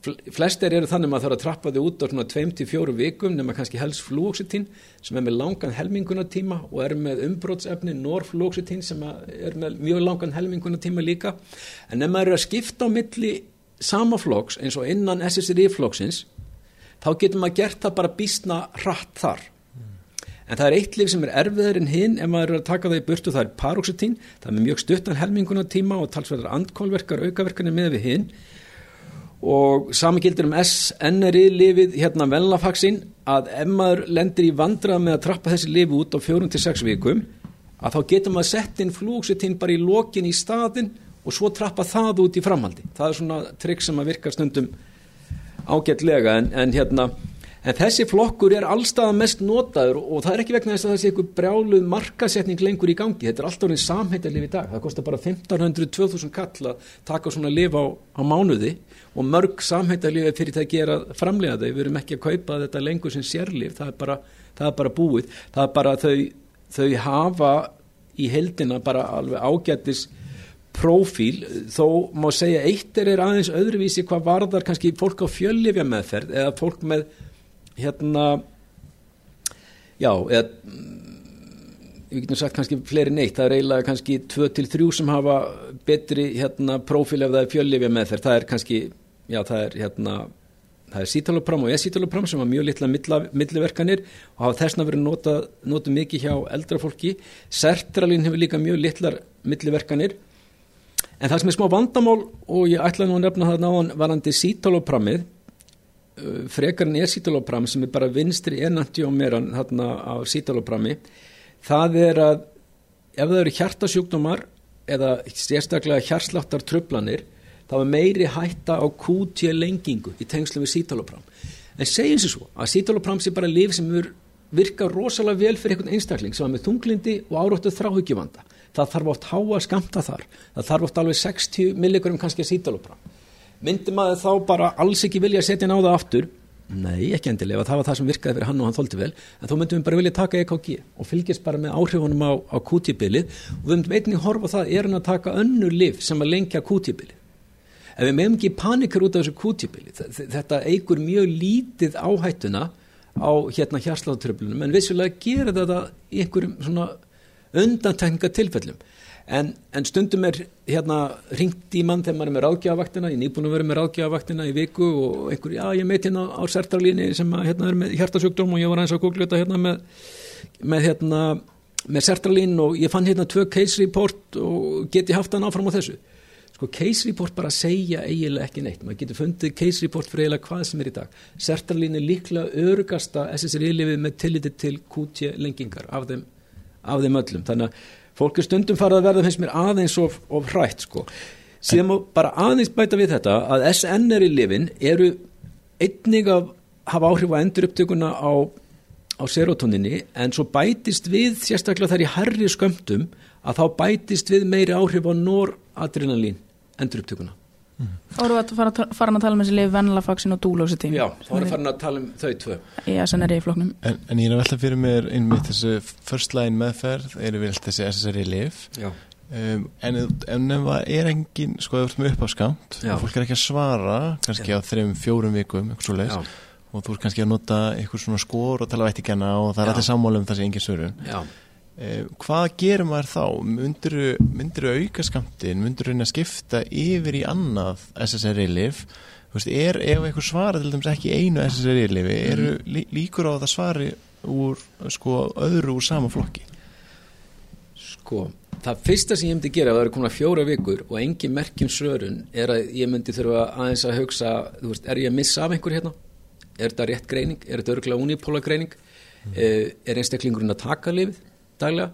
flestir eru þannig að maður þarf að trappa þau út á svona 2-4 vikum nema kannski helst flúoxetín sem er með langan helmingunatíma og er með umbrótsefni norflúoxetín sem er með mjög langan helmingunatíma líka. En ef maður eru að skipta á milli sama flokks eins og innan SSRI flokksins þá getur maður gert það bara býstna hratt þar. En það er eitt líf sem er erfiðar en hinn ef maður er að taka það í burtu það er paroxetín það er með mjög stuttan helminguna tíma og talsverðar andkólverkar, aukaverkanir með við hinn og sami gildir um SNRI lifið hérna velnafaxin að ef maður lendir í vandrað með að trappa þessi lifi út á fjórun til sex vikum að þá getur maður sett inn flúksetín bara í lokin í staðin og svo trappa það út í framhaldi. Það er svona trygg sem að virka stundum ágætlega en, en hérna en þessi flokkur er allstað mest notaður og það er ekki vegna þess að það sé eitthvað brjáluð markasetning lengur í gangi. Þetta er alltaf orðin samhættarlif í dag. Það kostar bara 1500-2000 kall að taka svona lif á, á mánuði og mörg samhættarlifi fyrir það að framlega þau, við erum ekki að kaupa þetta lengur sem sérlif, það er bara, það er bara búið, það er bara þau, þau hafa í heldina bara alveg ágættis profíl, þó má segja eitt er, er aðeins öðruvísi hvað varðar kannski fólk á fjöllifja meðferð eða fólk með hérna já, eða við getum sagt kannski fleiri neitt, það er eiginlega kannski 2-3 sem hafa betri hérna profíl ef það er fjöllifja meðferð, það er kannski já, það er hérna það er sítalopram og esítalopram sem var mjög litla milliverkanir og hafa þessna verið notað nota mikið hjá eldra fólki. Sertralin hefur líka mjög litlar milliverkanir. En það sem er smá vandamál og ég ætla nú að nefna það náðan varandi sítalopramið, uh, frekar en er sítalopram sem er bara vinstri enantjómeran þarna á sítaloprami, það er að ef það eru hjartasjúkdómar eða sérstaklega hjarsláttar tröflanir, þá er meiri hætta á kútja lengingu í tengslu við sítalopram. En segjum sér svo að sítalopram sé bara liv sem virka rosalega vel fyrir einhvern einstakling sem er með þunglindi og áróttu þráhyggjuvanda það þarf oft háa skamta þar. Það þarf oft alveg 60 milligram kannski að sítalopra myndi maður þá bara alls ekki vilja setja ná það aftur? Nei, ekki endilega, það var það sem virkaði fyrir hann og hann þóldi vel, en þá myndum við bara vilja taka EKG og fylgjast bara með áhrifunum á, á kútíbilið og við myndum einnig horfa það er hann að taka önnu liv sem að lengja kútíbilið ef við meðum ekki panikar út af þessu kútíbilið þetta eigur mjög lítið áhættuna á hérna hjarsláttröflunum en vissulega gera þetta í einhverjum svona undantekninga tilfellum. En, en stundum er hérna ringt í mann þegar maður er með ráðgjafavaktina ég nýbúin að vera með ráðgjafavaktina í viku og einhver, já ég meit hérna á sertralíni sem að, hérna er með hjartasjúkdóm og ég var aðeins að googla þetta hérna með, með hérna með sertralín og ég fann hérna tvö case report og geti haft hann áfram á þessu sko case report bara segja eiginlega ekki neitt. Maður getur fundið case report fyrir eiginlega hvað sem er í dag. Sertralín er líklega örugasta SSRI-lifið með tilliti til QT lengingar af þeim, af þeim öllum. Þannig að fólk er stundum farið að verða finnst mér aðeins of, of hrætt sko. Síðan má bara aðeins bæta við þetta að SNR-lifin eru einnig að hafa áhrif á endurupptökuna á á serotoninni en svo bætist við sérstaklega þar í herri skömmtum að þá bætist við meiri áhrif á noradrenalín endurupptökuna. Þá erum við að fara, fara að tala um þessi lifi venlafaksin og dúlósitín. Já, þá erum við farin að tala um þau tvö. Í SNRI floknum. En, en ég er að velta fyrir mér einmitt þessu first line meðferð, eru við alltaf þessi SSRI. Já. Um, en, en ef það er engin, sko, ef ert með upp á skamt og fólk er ekki að svara, kannski Já. á þreim, fjórum vikum, eitthvað svo leis, Já. og þú ert kannski að nota eitthvað svona skor og tala vættikana og það er Já. allir sammála um þessi engin svörun. Já. Eh, hvað gerir maður þá? Myndiru, myndiru auka skamtin? Myndiru reyna að skipta yfir í annað SSRI-lif? Er ef eitthvað svara til dæmis ekki einu SSRI-lifi, eru lí, líkur á að það svari úr sko, öðru úr sama flokki? Sko, það fyrsta sem ég myndi gera það eru komin að fjóra vikur og engin merkjum svörun er að ég myndi þurfa aðeins að hugsa, þú veist, er ég að missa af einhver hérna? Er þetta rétt greining? Er þetta örgulega unipóla greining? Mm. Er einstaklingurinn að taka lifið daglega?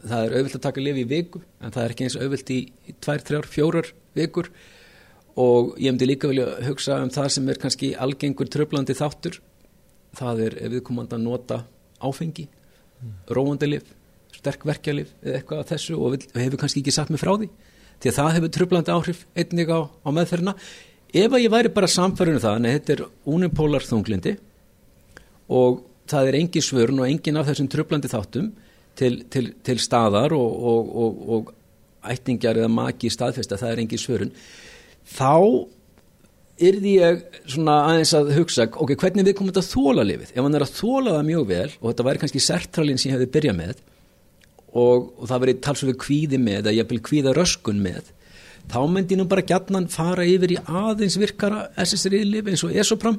Það er auðvilt að taka lifið í viku en það er ekki eins auðvilt í, í tvær, þrjár, fjórar vikur og ég myndi líka vilja hugsa um það sem er kannski algengur tröflandi þáttur það er ef við komum að nota áfengi, mm. róandi lif sterk verkjalif eða eitthvað af þessu og hefur kannski ekki satt mig frá því því að það hefur tröflandi áhrif einnig á, á meðferðina ef að ég væri bara samfærinu það en þetta er unipólar þunglindi og það er engin svörun og engin af þessum tröflandi þáttum til, til, til staðar og, og, og, og ættingjar eða maki staðfesta, það er engin svörun. Þá yrði ég svona aðeins að hugsa ok, hvernig við komum þetta að þóla lifið ef hann er að þóla það mjög vel og þetta væri kannski sertralin sem ég hefði byrjað með og, og það verið talsvölu kvíði með eða ég vil kvíða röskun með þá myndi nú bara gætnan fara yfir í aðeins virkara SSRI-lif eins og esopram.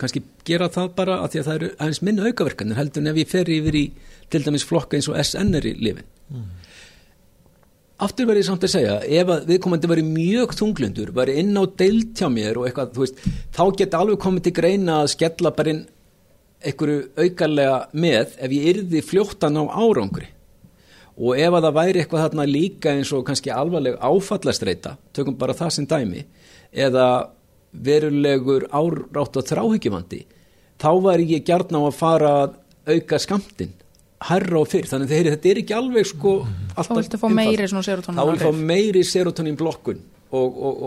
Kannski gera það bara að því að það eru aðeins minni aukaverkanir heldur en ef ég fer yfir í til dæmis flokka eins og SNRI-lifin mm. aftur verið samt að segja ef að viðkomandi verið mjög þunglundur verið inn á deilt hjá mér og eitthvað veist, þá geta alveg komið til greina að skella bara inn einhverju aukarlega með ef ég yrði fljóttan á árangri og ef að það væri eitthvað þarna líka eins og kannski alvarleg áfallastreita tökum bara það sem dæmi eða verulegur árátt og þráhyggjumandi þá væri ég gert ná að fara að auka skamtinn herra og fyrr, þannig að þetta er ekki alveg sko Þá viltu fá meiri serotonin Þá viltu fá meiri serotonin blokkun og, og,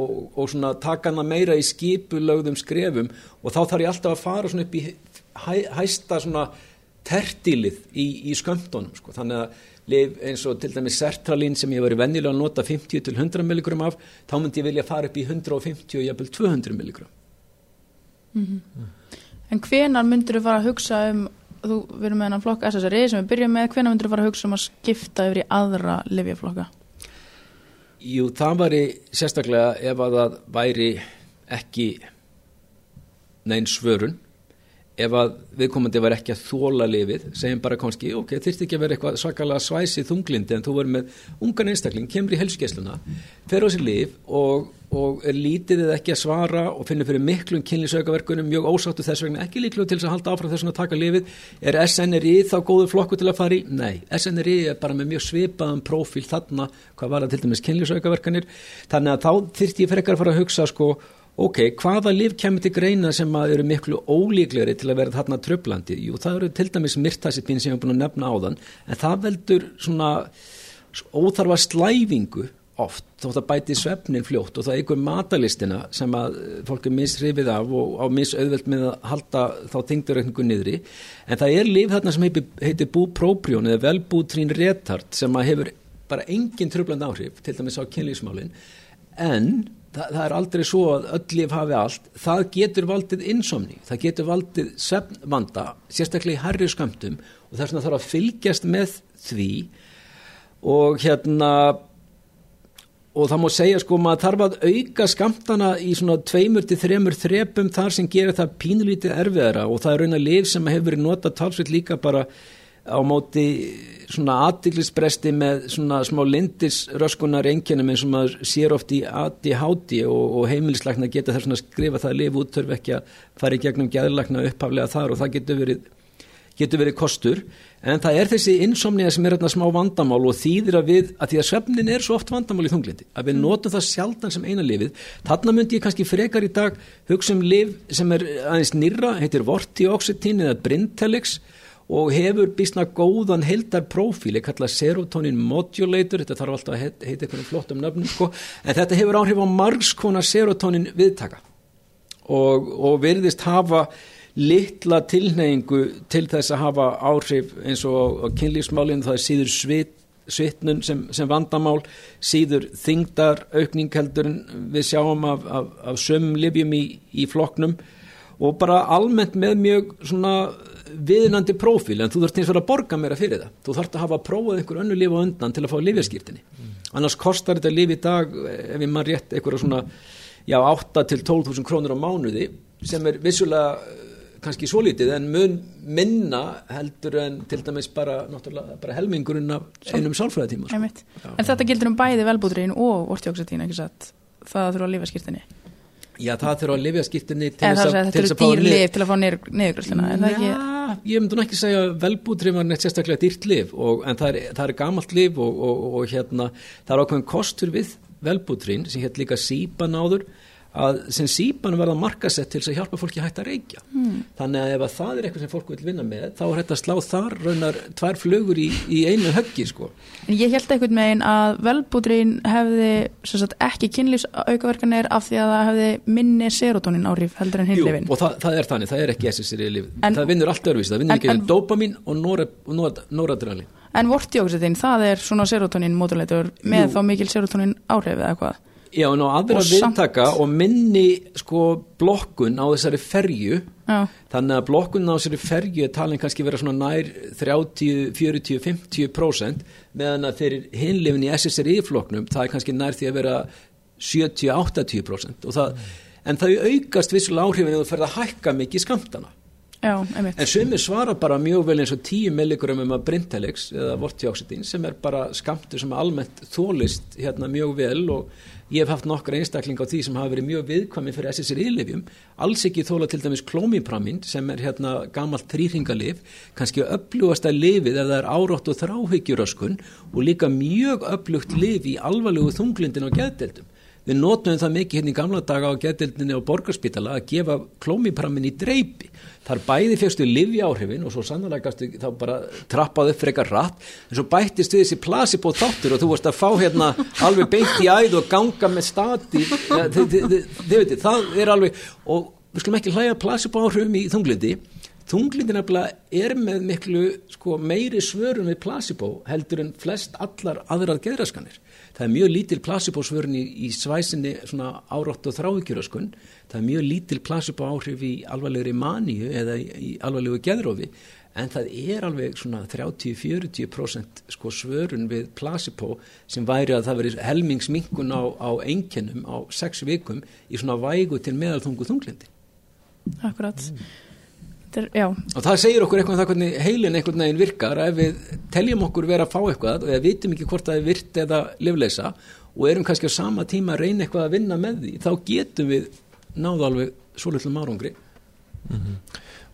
og, og svona taka hana meira í skipulögðum skrefum og þá þarf ég alltaf að fara svona upp í hæ, hæsta svona tertilið í, í skömmtunum sko. þannig að eins og til dæmis sertralín sem ég var í vennilega að nota 50 til 100 milligram af, þá myndi ég vilja fara upp í 150 og jafnvel 200 milligram. Mm -hmm. En hvenar myndir þú fara að hugsa um þú verður með hennan flokk SSRI sem við byrjum með, hvenar myndir þú fara að hugsa um að skipta yfir í aðra livjaflokka? Jú, það væri sérstaklega ef að það væri ekki neinn svörun ef að viðkomandi var ekki að þóla lifið, segjum bara kannski ok, þurfti ekki að vera eitthvað svakalega svæsið þunglindi en þú verður með ungan einstakling kemur í helskeisluna, fer á sér lif og, og er lítið eða ekki að svara og finnir fyrir miklum kynlisaukaverkunum mjög ósáttu þess vegna, ekki líklu til þess að halda áfram þess að taka lifið, er SNRI þá góðu flokku til að fara í? Nei, SNRI er bara með mjög svipaðan profíl þarna, hvað var það til dæmis kynlisaukaverkanir þannig að þá þyrfti ég frekar að fara að hugsa sko ok, hvaða liv kemur til greina sem eru miklu ólíklegri til að vera þarna tröflandi? Jú, það eru til dæmis myrtasipin sem ég hef búin að nefna á þann, en það veldur svona óþarfa slæfingu oft, þótt að bæti svefnin fljótt og það einhver matalistina sem að fólk er misrifið af og á misauðvelt með að halda þá þingdurreikningu niðri, en það er liv þarna sem heitir, heitir búpróprjón eða velbútrín retard sem að hefur bara engin tröflandi áhrif, til dæmis á kynlífsmálin, en það, það er aldrei svo að öll líf hafi allt. Það getur valdið insomni. Það getur valdið svefnvanda sérstaklega í herri skamtum og þess vegna þarf að fylgjast með því. Og hérna og það má segja sko maður þarf að auka skamtana í svona tveimur til þremur þrepum þar sem gerir það pínulítið erfiðara. Og það er raun að liv sem hefur verið notað talsveit líka bara á móti svona aðtiklisbresti með svona smá lindisröskunar einkennum eins og maður sér oft í ADHD og, og heimilislækna geta þess að skrifa það lif út þurfi ekki að fara í gegnum geðlækna upphaflega þar og það getur verið getur verið kostur, en það er þessi insomnia sem er hérna smá vandamál og þýðir að við, að því að svefnin er svo oft vandamál í þunglindi, að við notum það sjaldan sem eina lifið, þarna myndi ég kannski frekar í dag hugsa um lif sem er aðeins nýra, heitir Vortioxetin eða Brintelix og hefur bísna góðan heldar profíl, ég kalla serotonin modulator, þetta þarf alltaf að heita heit eitthvað flottum nöfnum, sko, en þetta hefur áhrif á margskona serotonin viðtaka og, og verðist hafa litla tilneyingu til þess að hafa áhrif eins og kynlífsmálinn það er síður svit, svitnun sem, sem vandamál, síður þingdar aukning heldur en við sjáum af, af, af sömum livjum í, í floknum og bara almennt með mjög svona viðnandi prófíl en þú þarfst eins og að borga meira fyrir það. Þú þarfst að hafa prófað einhver önnu lifa undan til að fá lifjaskýrtinni mm. annars kostar þetta lif í dag ef ég maður rétt einhverja svona já 8 til 12.000 krónur á mánuði sem er vissulega kannski svo lítið en mun minna heldur en til dæmis bara, bara helmingurinn af einum sálfræðitíma sko. En þetta gildur um bæði velbúdrein og satt? Það þurfa að lifa skýrtinni Já það þurfa að lifa skýrtinni til þess að Þetta eru dýrlif til að fá niðurgrösluna Já, ég myndi ekki segja velbúdrein var neitt sérstaklega dýrt liv og, en það er, það er gamalt liv og, og, og hérna, það er ákveðin kostur við velbúdrein sem hétt líka sípan áður að sem sípan verða markasett til að hjálpa fólki að hætta að reykja mm. þannig að ef að það er eitthvað sem fólk vil vinna með þá er þetta að slá þar raunar tvær flugur í, í einu höggi sko. En ég held eitthvað með einn að velbúdrin hefði sagt, ekki kynlífsaukaverkanir af því að það hefði minni serotonin áhrif heldur en hinlefin Jú og það, það er þannig, það er ekki SSRI lif það vinnur allt öðruvísi, það vinnur ekki en dopamin og noradrenalin En vortjóksetin, það er svona serotonin mótuleitur með Jú. þá mikil serotonin áhrif eða hvað Já, en á aðra viðtaka og minni sko blokkun á þessari ferju Já. þannig að blokkun á þessari ferju er talin kannski vera svona nær 30, 40, 50% meðan að fyrir hinlefin í SSRI-flokknum það er kannski nær því að vera 70-80% mm. en það aukast vissulega áhrifin að þú ferð að hækka mikið skamtana Já, en sumir svara bara mjög vel eins og 10 milligram um að Brintelix eða Vortioxetin sem er bara skamtur sem almennt þólist hérna mjög vel og Ég hef haft nokkra einstakling á því sem hafa verið mjög viðkvæmi fyrir SSRI-livjum, alls ekki þóla til dæmis klómipraminn sem er hérna gamalt þrýringalif, kannski öflugasta lifið ef það er árótt og þráhyggjuröskun og líka mjög öflugt liv í alvarlegu þunglindin á geðdeldum. Við notum það mikið hérna í gamla daga á geðdeldinni á borgarspítala að gefa klómipraminn í dreipi þar bæði fjöxtu livja áhrifin og svo sannlega þá bara trappaði upp frekar rætt en svo bættist við þessi placebo þáttur og þú varst að fá hérna alveg beint í æð og ganga með stati. Ja, þið veitir, það er alveg og við skulum ekki hlæga placebo áhrifum í þunglindi. Þunglindi nefnilega er með miklu sko, meiri svörun við placebo heldur en flest allar aðrað geðraskanir það er mjög lítil placebo svörun í, í svæsinni svona árátt og þráhyggjuröskun það er mjög lítil placebo áhrif í alvarlegri maníu eða í, í alvarlegu geðrófi en það er alveg svona 30-40% sko svörun við placebo sem væri að það veri helmingsminkun á, á einkennum á sex vikum í svona vægu til meðalþungu þunglindi. Akkurat. Mm. Er, og það segir okkur eitthvað um það hvernig heilin einhvern veginn virkar ef við teljum okkur vera að fá eitthvað og við vitum ekki hvort það er virt eða livleisa og erum kannski á sama tíma að reyna eitthvað að vinna með því þá getum við náðu alveg svo litlu márungri mm -hmm.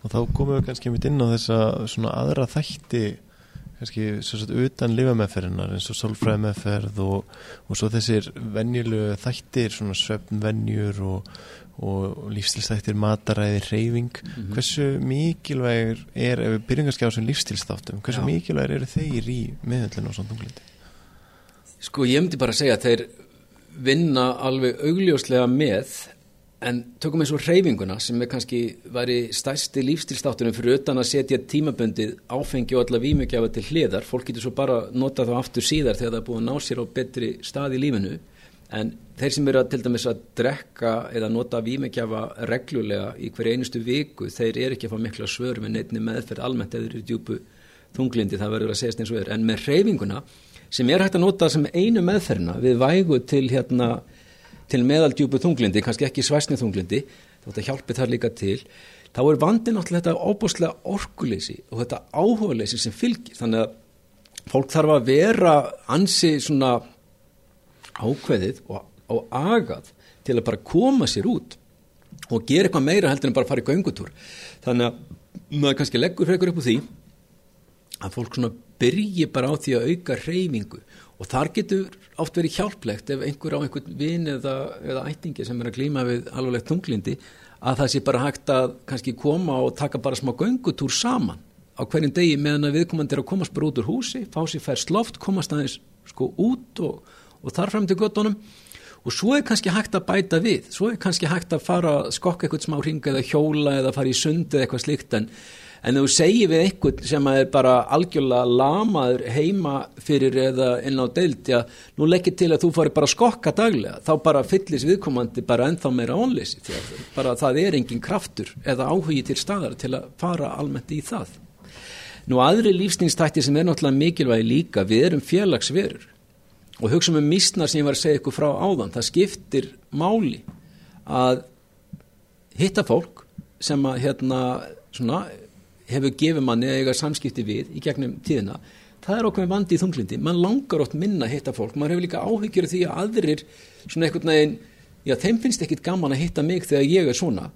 og þá komum við kannski mitt inn á þessa svona aðra þætti kannski svo svo utan lifameferðinar eins og solfræðmeferð og, og svo þessir venjulegu þættir svona svefnvenjur og, og lífstilstættir mataræði reyfing, mm -hmm. hversu mikilvægir er, ef við byrjum kannski á þessum lífstilstáttum, hversu Já. mikilvægir eru þeir í meðhundlinu og svona tunglindi? Sko ég myndi bara að segja að þeir vinna alveg augljóslega með En tökum eins og reyfinguna sem er kannski væri stæsti lífstilstáttunum fyrir utan að setja tímaböndið áfengi og alla výmugjafa til hliðar. Fólk getur svo bara nota þá aftur síðar þegar það er búið að ná sér á betri stað í lífinu. En þeir sem eru að til dæmis að drekka eða nota výmugjafa reglulega í hver einustu viku, þeir eru ekki að fá mikla svör með neittni meðferð almennt eða eru djúpu þunglindi, það verður að segja eins og er. En með reyfinguna sem er hægt að nota sem einu meðferðina við vægu til hérna til meðaldjúpu þunglindi, kannski ekki svæsni þunglindi, þótt að hjálpi þar líka til, þá er vandin náttúrulega þetta óbúslega orkuleysi og þetta áhugaleysi sem fylgir þannig að fólk þarf að vera ansi svona ákveðið og, og agað til að bara koma sér út og gera eitthvað meira heldur en bara fara í göngutúr. Þannig að maður kannski leggur frekar upp úr því að fólk svona byrji bara á því að auka reyfingu og þar getur oft verið hjálplegt ef einhver á einhvern vin eða, eða ættingi sem er að glíma við alvarlegt tunglindi að það sé bara hægt að kannski koma og taka bara smá göngutúr saman á hverjum degi meðan að viðkomandi er að komast bara út úr húsi, fá sér færst loft, komast aðeins sko út og, og þar fram til göttunum og svo er kannski hægt að bæta við, svo er kannski hægt að fara að skokka eitthvað smá ringa eða hjóla eða fara í sund eða eitthvað slikt en en þú segir við einhvern sem er bara algjörlega lamaður heima fyrir eða inn á deild já, nú leggir til að þú fari bara að skokka daglega, þá bara fyllis viðkomandi bara ennþá meira ónleysi því að bara það er engin kraftur eða áhugi til staðar til að fara almennt í það. Nú aðri lífsnýnstætti sem er náttúrulega mikilvægi líka, við erum félagsverur og hugsa um mísnar sem ég var að segja ykkur frá áðan, það skiptir máli að hitta fólk sem að hérna svona hefur gefið manni eða samskipti við í gegnum tíðina. Það er okkur með vandi í þunglindi mann langar ótt minna að hitta fólk. Mann hefur líka áhyggjur því að aðrir svona einhvern veginn, já þeim finnst ekkit gaman að hitta mig þegar ég er svona.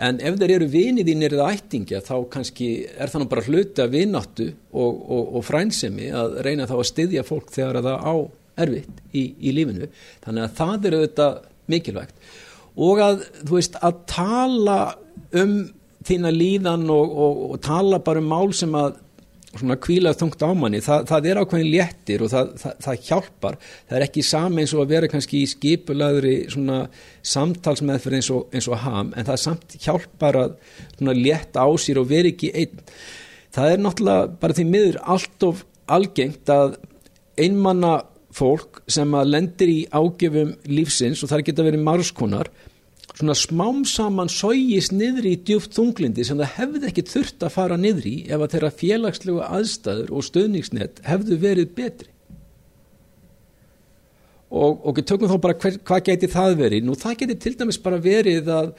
En ef þeir eru vinið þínir eða ættingja þá kannski er það nú bara hluti að vináttu og, og, og frænsemi að reyna þá að styðja fólk þegar það á erfitt í, í lífinu. Þannig að það eru þetta mikilvægt. Og að þú veist að tala um þína líðan og, og, og tala bara um mál sem að svona kvíla þungt ámanni, það, það er ákveðin léttir og það, það, það hjálpar. Það er ekki sami eins og að vera kannski í skipulaðri svona samtalsmeðferð eins og, eins og ham en það samt hjálpar að svona létt á sér og vera ekki einn. Það er náttúrulega bara því miður allt of algengt að einmanna fólk sem að lendir í ágefum lífsins og það geta verið margskonar svona smám saman sógist niður í djúft þunglindi sem það hefði ekki þurft að fara niður í ef að þeirra félagslegu aðstæður og stöðningsnett hefðu verið betri. Og, og tökum þá bara hver, hvað geti það verið? Nú það geti til dæmis bara verið að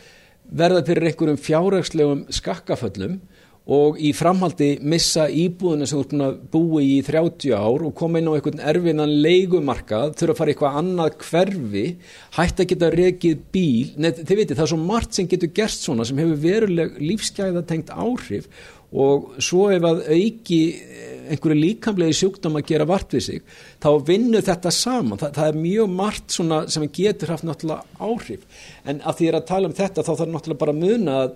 verða fyrir einhverjum fjárhagslegum skakkaföllum og í framhaldi missa íbúðuna sem þú ert búin að búi í 30 ár og koma inn á einhvern erfinan leigumarkað, þurfa að fara eitthvað annað hverfi, hægt að geta rekið bíl, neð þið veitir það er svo margt sem getur gerst svona sem hefur veruleg lífsgæða tengt áhrif og svo ef að auki einhverju líkamlegi sjúkdóm að gera vart við sig, þá vinnur þetta saman, það, það er mjög margt sem getur haft náttúrulega áhrif. En að því að tala um þetta þá þarf náttúrulega bara að muna að,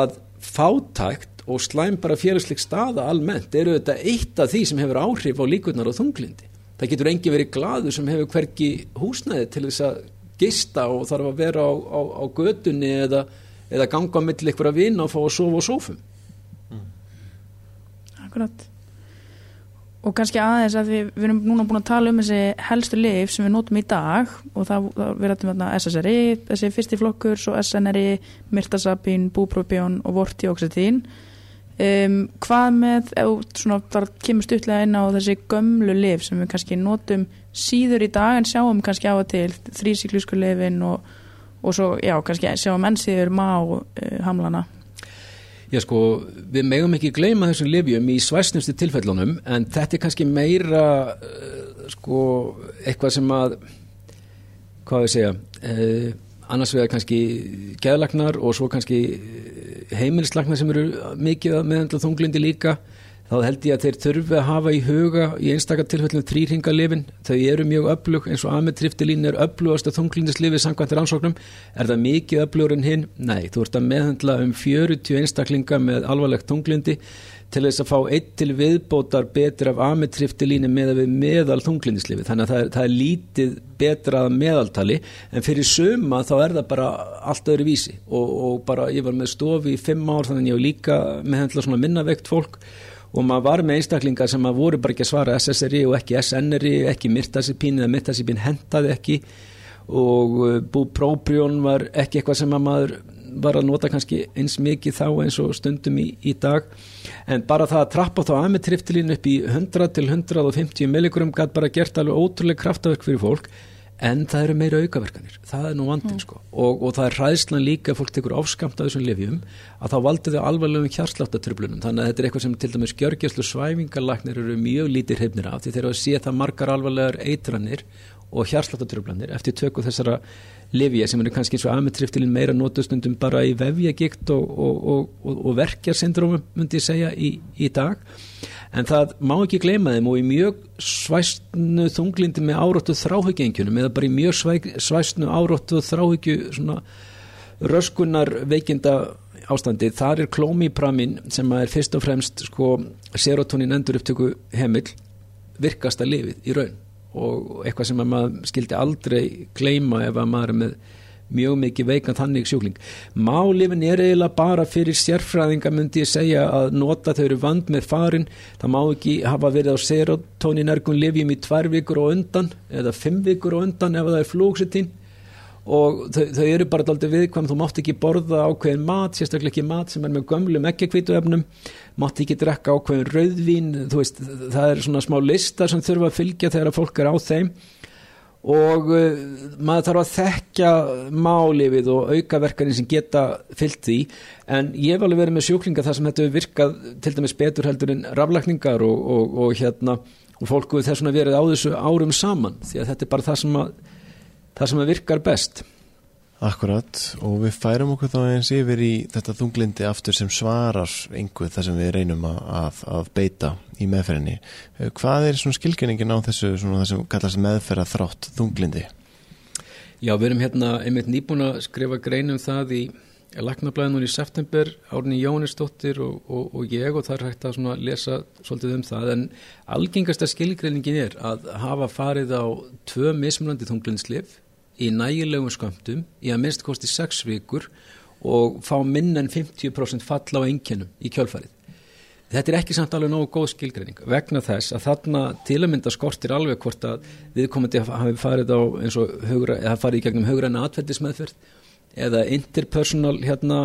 að fátækt og slæm bara félagsleik staða almennt eru þetta eitt af því sem hefur áhrif á líkurnar og þunglindi. Það getur engi verið gladur sem hefur hverki húsnæði til þess að gista og þarf að vera á, á, á gödunni eða, eða ganga mittl ykkur að vinna og fá að sofa á sófum. Mm. Akkurat. Og kannski aðeins að við, við erum núna búin að tala um þessi helstu lif sem við notum í dag og það, það við rættum hérna SSRI, þessi fyrsti flokkur, svo SNRI, Myrtasapin, Búpróbjón og Vortioxetín Um, hvað með, þar kemur stutlega inn á þessi gömlu liv sem við kannski notum síður í dag en sjáum kannski á að til þrísiklísku livin og, og svo, já, kannski sjáum enn síður má uh, hamlana. Já sko, við megum ekki gleyma þessum livjum í svæsnustu tilfellunum en þetta er kannski meira uh, sko, eitthvað sem að hvað við segja uh, annars vegar kannski geðlagnar og svo kannski heimilislagna sem eru mikið meðhandla þunglindi líka þá held ég að þeir þurfi að hafa í huga í einstakar tilfellinu þrýringalifin þau eru mjög öflug eins og ametriftilín er öflugast að þunglindislifi samkvæmt rannsóknum. Er það mikið öflugur en hinn? Nei, þú ert að meðhandla um 40 einstaklinga með alvarlegt þunglindi til þess að fá eitt til viðbótar betur af ametriftilínu með að við meðal þunglindislifi þannig að það er, það er lítið betra að meðaltali en fyrir söma þá er það bara allt öðru vísi. Og, og bara ég var með stofi í fimm ár þannig að ég var líka með svona minnavegt fólk. Og maður var með einstaklingar sem maður voru bara ekki að svara SSRI og ekki SNRI, ekki myrtasipín eða myrtasipín hentaði ekki. Og uh, bú próbrjón var ekki eitthvað sem maður var að nota kannski eins mikið þá eins og stundum í, í dag. En bara það að trappa þá aðmetriftilín upp í 100 til 150 milligrum gæt bara gert alveg ótrúlega kraftaverk fyrir fólk en það eru meira aukaverkanir. Það er nú vandin sko. Og, og það er hræðslan líka að fólk tekur áskamt af þessum lifjum að þá valdi þau alvarlegum hjarsláttartröflunum þannig að þetta er eitthvað sem til dæmis gjörgjæslu svæfingarlagnir eru mjög lítið hrifnir af því þeir eru að sé það margar alvarlegar eitranir og hjarsláttartröflanir eftir tökum þessara lifja sem eru kannski eins og ametriftilin meira notustundum bara í vefjagikt og, og, og verkjarsyndrómum myndi ég segja í, í dag. En það má ekki gleyma þeim og í mjög svæstnu þunglindi með áróttu þráhyggjengjunum eða bara í mjög svæg, svæstnu áróttu þráhyggju svona röskunar veikinda ástandi, þar er klómipramin sem er fyrst og fremst sko serotonin endur upptöku heimil virkasta lifið í raun og eitthvað sem maður skildi aldrei gleyma ef að maður er með mjög mikið veikan þannig sjúkling. Málifin er eiginlega bara fyrir sérfræðinga myndi ég segja að nota þau eru vand með farin. Það má ekki hafa verið á serotoninarkun livjum í tvær vikur og undan eða fimm vikur og undan ef það er flúksitín og þau, þau eru bara alltaf viðkvæm. Þú mátt ekki borða ákveðin mat sérstaklega ekki mat sem er með gömlum ekkekvítuefnum mátt ekki drekka ákveðin rauðvín. Veist, það er svona smá listar sem þurfa að fylgja þegar fólk er á þeim. Og uh, maður þarf að þekkja málifið og aukaverkarinn sem geta fyllt því. En ég hef alveg verið með sjúklinga þar sem þetta virkað til dæmis betur heldur en raflækningar og, og, og hérna og fólku þess að verið á þessu árum saman. Því að þetta er bara það sem að það sem að virkar best Akkurat og við færum okkur þá eins yfir í þetta þunglindi aftur sem svarar einhver það sem við reynum að, að beita í meðferðinni. Hvað er svona skilgjörningin á þessu svona það sem kallast meðferða þrátt þunglindi? Já, við erum hérna einmitt nýbúin að skrifa greinum það í Lagnablaðinur í september, Árni Jónisdóttir og, og, og ég og það er hægt að lesa svolítið um það en algengasta skilgjörningin er að hafa farið á tvö mismunandi þunglinslif í nægilegum skömmtum í að minnst kosti 6 vikur og fá minn en 50% falla á enginnum í kjölfarið. Þetta er ekki samt alveg nógu góð skilgreining vegna þess að þarna til að mynda skortir alveg hvort að viðkomandi hafi farið á eins og hugra, farið í gegnum hugræna atveldismeðferð eða interpersonal hérna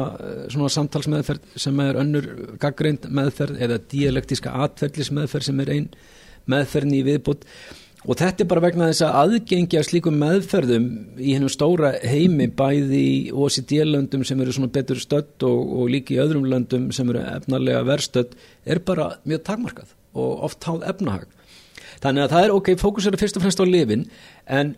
svona samtalsmeðferð sem er önnur gaggreind meðferð eða dialektíska atveldismeðferð sem er einn meðferðin í viðbútt og þetta er bara vegna þess að aðgengja slíkum meðferðum í hennum stóra heimi bæði í OCD-löndum sem eru svona betur stödd og, og líki í öðrum löndum sem eru efnarlega verðstödd er bara mjög takmarkað og oft háð efnahag. Þannig að það er ok, fókus eru fyrst og fremst á lifin en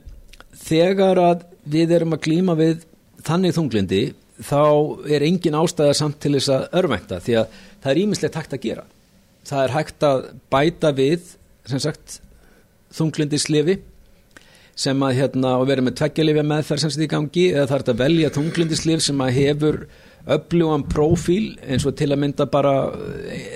þegar að við erum að glýma við þannig þunglindi þá er engin ástæða samt til þess að örvænta því að það er ímislegt hægt að gera. Það er hægt að bæta við, sem sagt, þunglindislifi sem að hérna og verið með tveggjalifja meðferð sem setja í gangi eða þarf þetta að velja þunglindislif sem að hefur öflugan profíl eins og til að mynda bara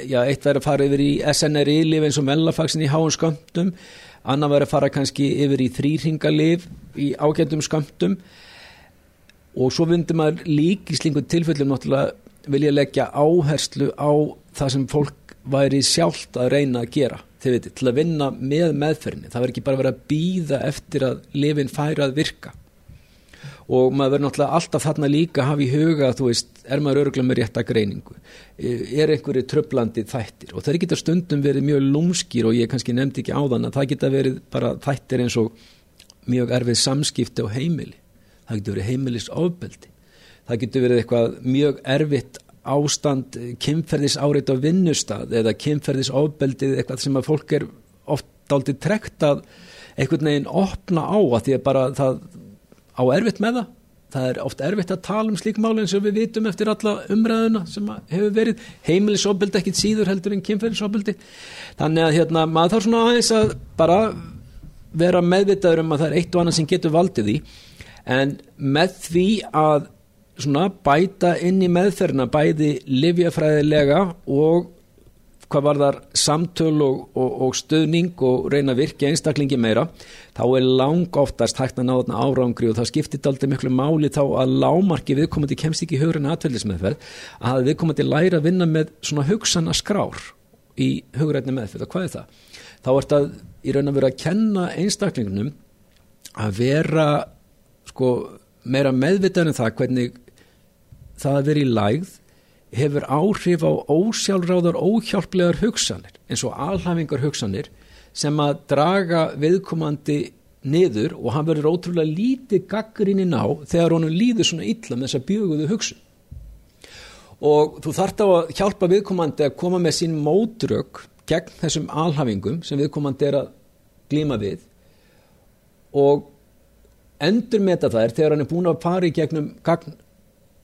já, eitt verið að fara yfir í SNRI-lif eins og mellafaksin í háum skömmtum annar verið að fara kannski yfir í þrýringalif í ágændum skömmtum. Og svo vindur maður lík í slingu tilfellum náttúrulega vilja leggja áherslu á það sem fólk væri sjálft að reyna að gera þið veitir, til að vinna með meðferðinni. Það verður ekki bara að vera að býða eftir að lifin færa að virka. Og maður verður náttúrulega alltaf þarna líka að hafa í huga að þú veist, er maður öruglega með rétta greiningu? Er einhverju tröflandi þættir? Og það geta stundum verið mjög lúmskýr og ég kannski nefndi ekki á þann að það geta verið bara þættir eins og mjög erfið samskipti á heimili. Það getur verið heimilis ofbeldi það getur verið eitthvað mjög erfitt ástand kynferðis áreit á vinnustad eða kynferðis ofbeldið eitthvað sem að fólk er oft aldrei trekt að einhvern veginn opna á að því að bara það á erfitt með það. Það er oft erfitt að tala um slík máli eins og við vitum eftir alla umræðuna sem hefur verið. Heimilisofbeldi ekkit síður heldur en kynferðisofbeldi. Þannig að hérna maður þarf svona aðeins að bara vera meðvitaður um að það er eitt og annað sem getur valdið í en með því að svona bæta inn í meðferna bæði livjafræðilega og hvað var þar samtöl og, og, og stöðning og reyna að virka einstaklingi meira þá er lang oftast hægt að ná þarna árangri og það skiptir aldrei miklu máli þá að lámarki viðkomandi kemst ekki í hugurinn aðtveldismeðferð að viðkomandi læra að vinna með svona hugsana skrár í hugrætni meðferð og hvað er það? Þá er þetta í raun að vera að kenna einstaklingunum að vera sko meira meðvitaðan um það hvernig það að vera í lægð hefur áhrif á ósjálfráðar óhjálplegar hugsanir eins og alhafingar hugsanir sem að draga viðkomandi niður og hann verður ótrúlega lítið gaggrinni ná þegar honum líður svona illa með þessa bjöguðu hugsun. Og þú þart á að hjálpa viðkomandi að koma með sín mótrök gegn þessum alhafingum sem viðkomandi er að glíma við og endur meta þær þegar hann er búin að fara í gegnum gagn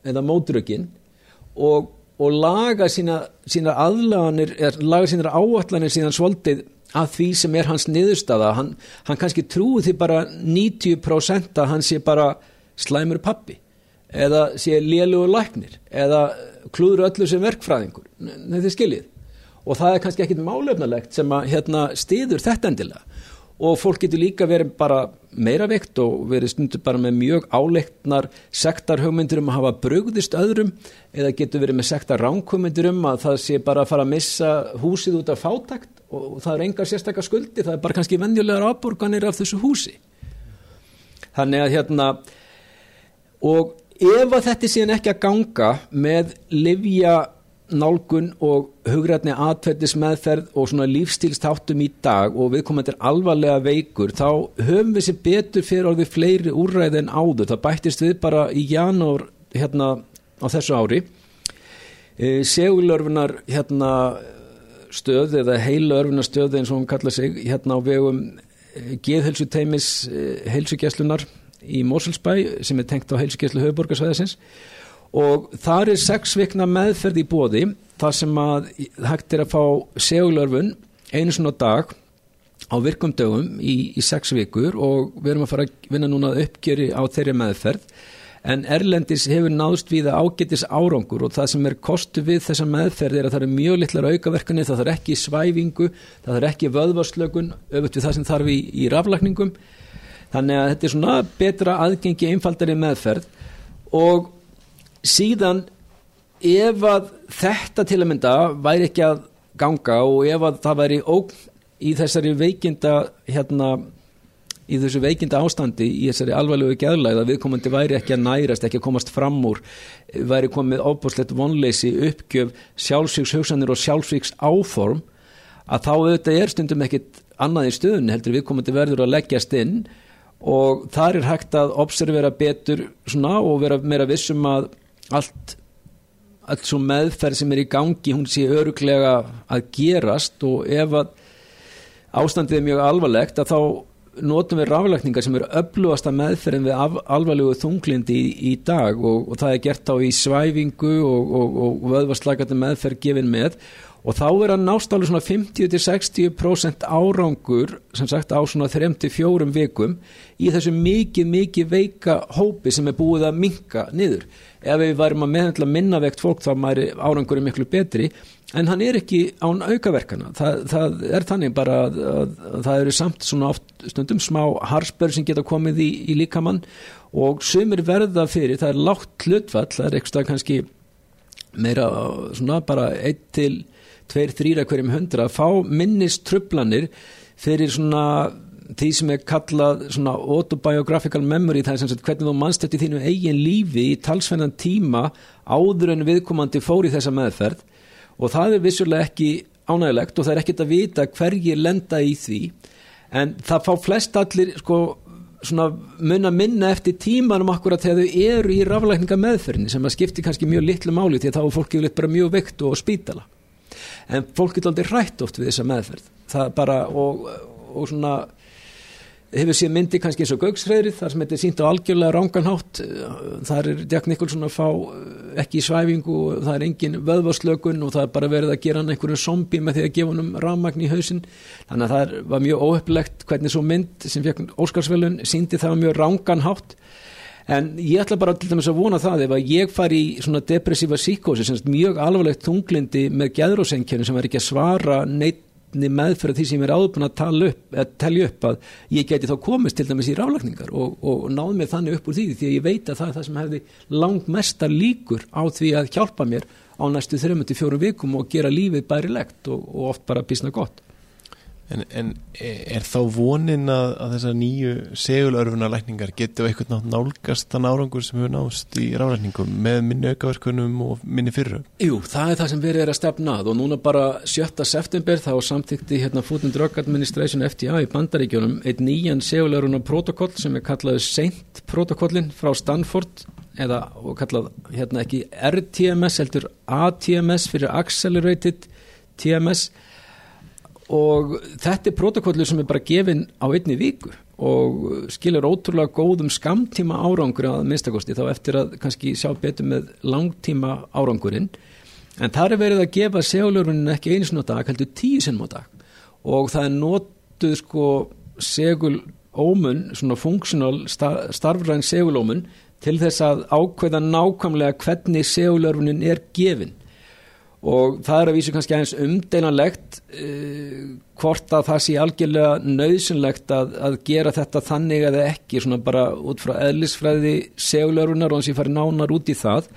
eða mótrökin og, og laga sína, sína aðlaganir, laga sína áallanir síðan svolítið að því sem er hans niðurstaða, hann, hann kannski trúi því bara 90% að hann sé bara slæmur pappi eða sé lélugur læknir eða klúður öllu sem verkfræðingur. Þetta er skiljið? Og það er kannski ekkit málefnalegt sem að hérna, stiður þetta endilega. Og fólk getur líka verið bara meira veikt og verið stundur bara með mjög áleiknar sektarhugmyndir um að hafa brugðist öðrum eða getur verið með sektar ránkugmyndir um að það sé bara að fara að missa húsið út af fátakt og það er engar sérstakar skuldi, það er bara kannski venjulegar áborganir af þessu húsi. Þannig að hérna og ef að þetta síðan ekki að ganga með livja nálgun og hugrætni atverðis meðferð og svona lífstílstáttum í dag og viðkomandi er alvarlega veikur þá höfum við sér betur fyrir orðið fleiri úrræði en áður. Það bættist við bara í janúar hérna á þessu ári. E, segulörfunar hérna stöð eða heilörfunar stöð eins og hún kalla sig hérna á vegum e, geðhelsuteimis e, heilsugjæslunar í Mosulsbæ sem er tengt á heilsugjæslu höfuborgarsvæðisins og þar er sex vikna meðferð í bóði þar sem að hægt er að fá segulörfun einu svona dag á virkum dögum í, í sex vikur. Og við erum að fara að vinna núna uppgjöri á þeirri meðferð. En Erlendis hefur náðst við að ágetis árangur og það sem er kostu við þessa meðferð er að það er mjög litlar aukaverkunni, það þarf ekki svæfingu, það þarf ekki vöðvarslögun öfut við það sem þarf í, í raflakningum þannig að þetta er svona betra aðgengi einfaldari meðferð. Og síðan ef að þetta til að mynda væri ekki að ganga og ef að það væri ógn í þessari veikinda hérna í þessu veikinda ástandi í þessari alvarlegu geðlæð að viðkomandi væri ekki að nærast, ekki að komast fram úr væri komið óbúslegt vonleysi uppgjöf, sjálfsvíks hugsanir og sjálfsvíks áform að þá auðvitað er stundum ekkit annað í stöðun heldur viðkomandi verður að leggjast inn og þar er hægt að observera betur svona og vera meira vissum að allt allt svo meðferð sem er í gangi hún sé öruglega að gerast og ef að ástandið er mjög alvarlegt að þá notum við raflækningar sem eru öflugasta meðferðin við af, alvarlegu þunglindi í, í dag og, og það er gert á í svæfingu og, og, og vöðvarslagandi meðferð gefin með. Og þá er að nástálu svona 50-60% árangur sem sagt á svona 3-4 vikum í þessu mikið mikið veika hópi sem er búið að minka niður ef við værim að meðhendla minnavegt fólk þá væri árangur miklu betri. En hann er ekki án aukaverkana. Það, það er þannig bara að, að, að það eru samt svona oft stundum smá harspör sem geta komið í, í líkamann. Og sumir verða fyrir, það er lágt hlutfall, það er eitthvað kannski meira svona bara 1 til 2-3 hverjum hundra að fá minnistrublanir fyrir svona því sem er kallað svona autobiographical memory það er sem sagt hvernig þú mannst eftir þínu eigin lífi í talsvennan tíma áður en viðkomandi fór í þessa meðferð. Og það er vissulega ekki ánægilegt og það er ekkit að vita hverji lenda í því. En það fá flest allir sko svona mun að minna eftir tímanum akkurat þegar þau eru í raflækninga meðferðinni sem að skipti kannski mjög litlu máli því að þá er fólk yfirleitt bara mjög veikt og spítala. En fólk getur aldrei rætt oft við þessa meðferð. Það bara og, og svona hefur séð myndi kannski eins og Gauksreðrið þar sem þetta er sínt á algjörlega ránganhátt þar er Jack Nicholson að fá eh, ekki í svæfingu og það er engin vöðvarslökun og það er bara verið að gera hann einhverju zombi með því að gefa hann rámagn í hausin þannig að það var mjög óheflegt hvernig svo mynd sem fekk Óskarsvölun síndi það mjög ránganhátt en ég ætla bara til dæmis að vona það ef að ég fari í svona depressífa síkósi mjög alvarlegt tunglindi með gæðrósenkjörn sem er ekki að svara neitt meðferð því sem ég er áður búin að upp, að telja upp að ég geti þá komist til dæmis í ráflagningar og, og náð mér þannig upp úr því því að ég veit að það er það sem hefði langt mestar líkur á því að hjálpa mér á næstu 3-4 vikum og gera lífið bærilegt og, og oft bara bísna gott. En, en er þá vonin að, að þessar nýju segulörfuna lækningar geti á eitthvað nálgast þann árangur sem hefur nást í ráðlækningum með minni aukaverkunum og minni fyrru? Jú, það er það sem verið er að stefnað og núna bara 7. september þá samtíkti hérna Food and Drug Administration FDA í bandaríkjónum eitt nýjan segulörfuna protokoll sem er kallaðu Saint protokollin frá Stanford eða kallað hérna ekki RTMS heldur ATMS fyrir Accelerated TMS og þetta er protokollur sem er bara gefin á einni viku. Og skilur ótrúlega góðum skamtíma árangur að minnstakosti þá eftir að kannski sjá betur með langtíma árangurinn en það er verið að gefa segulörunin ekki einu sinna dag, heldur tíu sinnum á dag. Og það er notuð sko segulómun svona funksjonal starfræn segulómun til þess að ákveða nákvæmlega hvernig segulörunin er gefin og það er að vísu kannski aðeins umdeinanlegt uh, hvort að það sé algjörlega nöðsynlegt að, að gera þetta þannig eða ekki svona bara út frá eðlisfræði segulörunar og hans ég fari nánar út í það.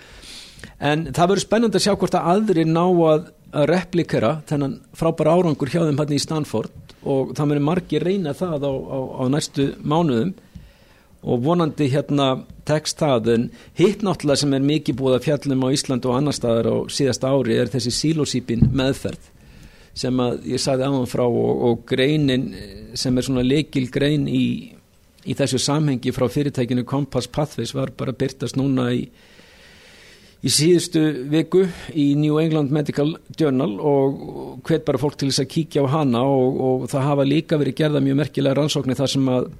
En það verður spennand að sjá hvort að aðri ná að, að replikera þennan frábæra árangur hjá þeim hann í Stanford og það verður margi reyna það á, á, á næstu mánuðum og vonandi hérna tekst það en hitt náttúrulega sem er mikið búið að fjallum á Ísland og annar staðar á síðasta ári er þessi sílósýpin meðferð sem að ég sagði aðan frá og, og greinin sem er svona leikil grein í, í þessu samhengi frá fyrirtækinu Compass Pathways var bara byrtast núna í, í síðustu viku í New England Medical Journal og hvet bara fólk til þess að kíkja á hana og, og það hafa líka verið gerða mjög merkilega rannsóknir þar sem að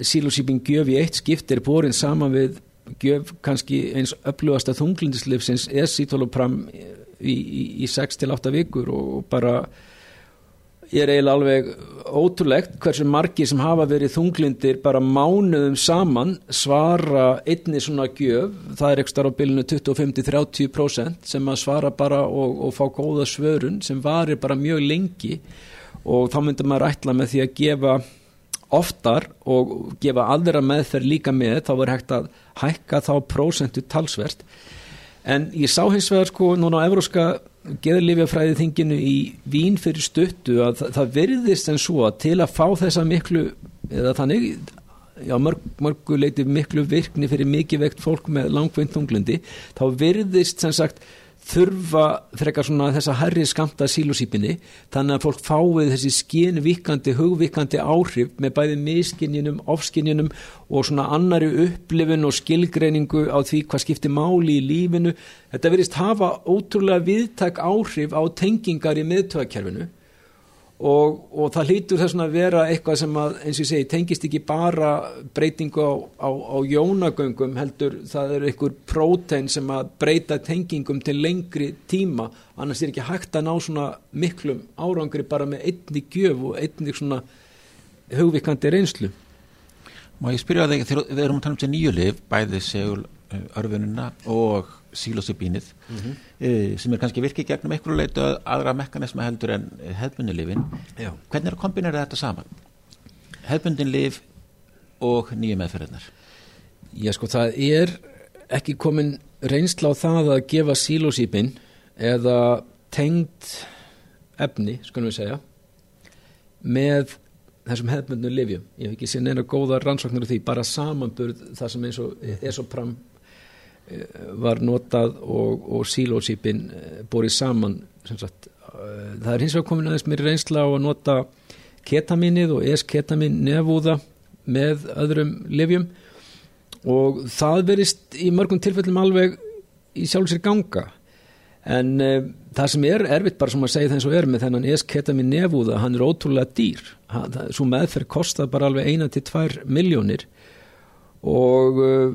sílósýping gjöf í eitt skipt er borin saman við gjöf kannski eins upplugasta þunglindislifsins er sítólopram í, í, í 6-8 vikur og bara ég er eiginlega alveg ótrúlegt hversu margi sem hafa verið þunglindir bara mánuðum saman svara einni svona gjöf. Það er ekstra á bylunu 25-30% sem að svara bara og, og fá góða svörun sem varir bara mjög lengi. Og þá myndir maður ætla með því að gefa oftar og gefa aðra meðferð líka með þá verður hægt að hækka þá prósentu talsvert. En ég sá hins vegar sko núna á evróska geðlifjafræði þinginu í Vín fyrir stuttu að það, það verðist en svo að til að fá þessa miklu eða þannig já mörg, mörgu leiti miklu virkni fyrir mikið vekt fólk með langveint þunglundi þá verðist sem sagt þurfa frekar svona þessa herri skamta sílusýpinni þannig að fólk fáið þessi skínvíkandi, hugvíkandi áhrif með bæði miskinjunum, ofskinjunum og svona annari upplifun og skilgreiningu á því hvað skiptir máli í lífinu. Þetta verist hafa ótrúlega viðtak áhrif á tengingar í miðtöðakerfinu og, og það hlýtur þess að vera eitthvað sem að, eins og ég segi, tengist ekki bara breytingu á, á, á jónagöngum heldur það eru einhver prótein sem að breyta tengingum til lengri tíma. Annars er ekki hægt að ná svona miklum árangri bara með einni gjöf og einni svona hugvikandi reynslu. Má ég spyrja þig, þegar við erum að tala um þessi nýju liv, bæði segul örfununa og sílosibínið mm -hmm. e, sem er kannski virkið gegnum einhverju leitu aðra mekanisma heldur en hefbundin lifin hvernig er að kombinera þetta saman? Hefbundin lif og nýju meðferðinar Já sko það er ekki komin reynsla á það að gefa sílosípin eða tengd efni, skulum við segja með þessum hefbundinu lifjum ég hef ekki séð neina góða rannsóknir af því bara samanburð það sem eins og esopram var notað og, og sílósýpin eh, borið saman sagt, eh, það er hins vegar komin aðeins mér reynsla á að nota ketaminnið og es-ketamin nefúða með öðrum livjum og það verist í mörgum tilfellum alveg í sjálf sér ganga. En e, það sem er erfitt bara sem að segja þess að er með þennan es-ketamin nefúða hann er ótrúlega dýr. Svo meðferð kostar bara alveg eina til tvær miljónir og uh,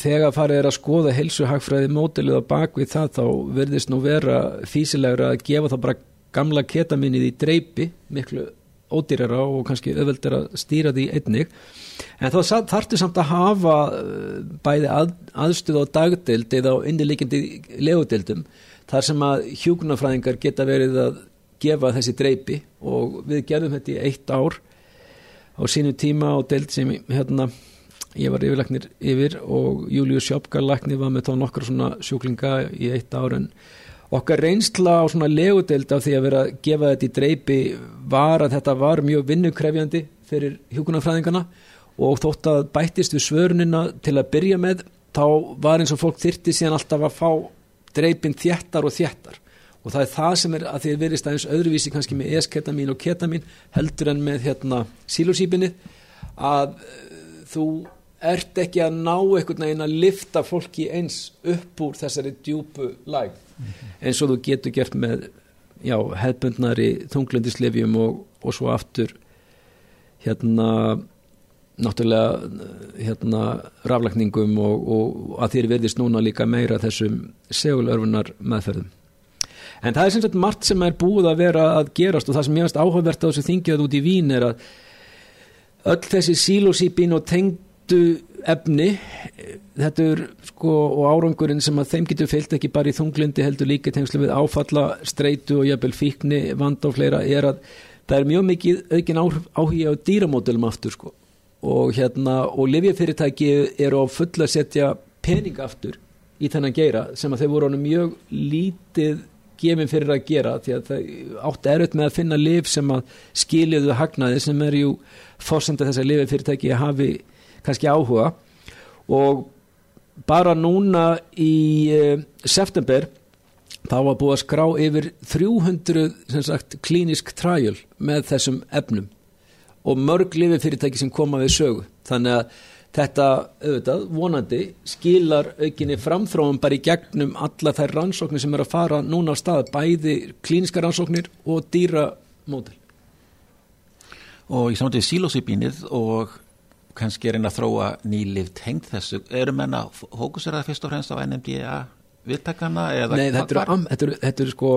þegar farið er að skoða helsuhagfræði mótilið á bakvið það þá verðist nú vera físilegra að gefa það bara gamla ketaminnið í dreipi miklu ódýrara og kannski öðvöld er að stýra því einnig. En þá þartu samt að hafa uh, bæði að, aðstuð á dagdild eða á innilíkjandi legudildum þar sem að hjúkunarfræðingar geta verið að gefa þessi dreipi og við gerðum þetta í eitt ár á sínu tíma á dild sem hérna ég var yfirleiknir yfir og Július Sjópkar læknir var með þá nokkru svona sjúklinga í eitt ár. En okkar reynsla á svona legudeld af því að vera að gefa þetta í dreipi var að þetta var mjög vinnukrefjandi fyrir hjúkunarfræðingana og þótt að bættist við svörunina til að byrja með þá var eins og fólk þyrti síðan alltaf að fá dreipin þjættar og þjættar og það er það sem er að því að verist aðeins öðruvísi kannski með esketamin og ketamin heldur en með hérna sílosípinni að uh, þú ert ekki að ná einhvern veginn að lifta fólki eins upp úr þessari djúpu læg eins og þú getur gert með já, hefbundnari þunglindislefjum og, og svo aftur hérna náttúrulega hérna raflækningum og, og að þér verðist núna líka meira þessum segulörfunar meðferðum. En það er sem sagt margt sem er búið að vera að gerast og það sem ég veist áhugavert á þessu þingjöð út í Vín er að öll þessi sílosípin og tengdu efni þetta er sko og árangurinn sem að þeim getur fyllt ekki bara í þunglindi heldur líka tengslu við áfalla, streitu og jafnvel fíkni, vand og fleira er að það er mjög mikið aukin áhuga á dýramódulum aftur sko. Og hérna og livjafyrirtæki eru á fulla að setja pening aftur í þennan geira sem að þeir voru mjög lítið gefin fyrir að gera því að það átt erut með að finna liv sem að skiljuðu hagnaði sem er jú fórsenda þess að livjafyrirtæki hafi kannski áhuga. Og bara núna í uh, september þá var búið að skrá yfir 300 sagt, klínisk træjul með þessum efnum. Og mörg lififyrirtæki sem koma við sögu. Þannig að þetta auðvitað vonandi skilar aukinni framþróum bara í gegnum alla þær rannsóknir sem er að fara núna á stað bæði klíniska rannsóknir og dýramódel og ég samátti sílósipínið og kannski einn að þróa nýlif tengt þessu, eru menna hókusera fyrst og fremst á NMDA viðtakana Nei, þetta eru, þetta eru, þetta eru sko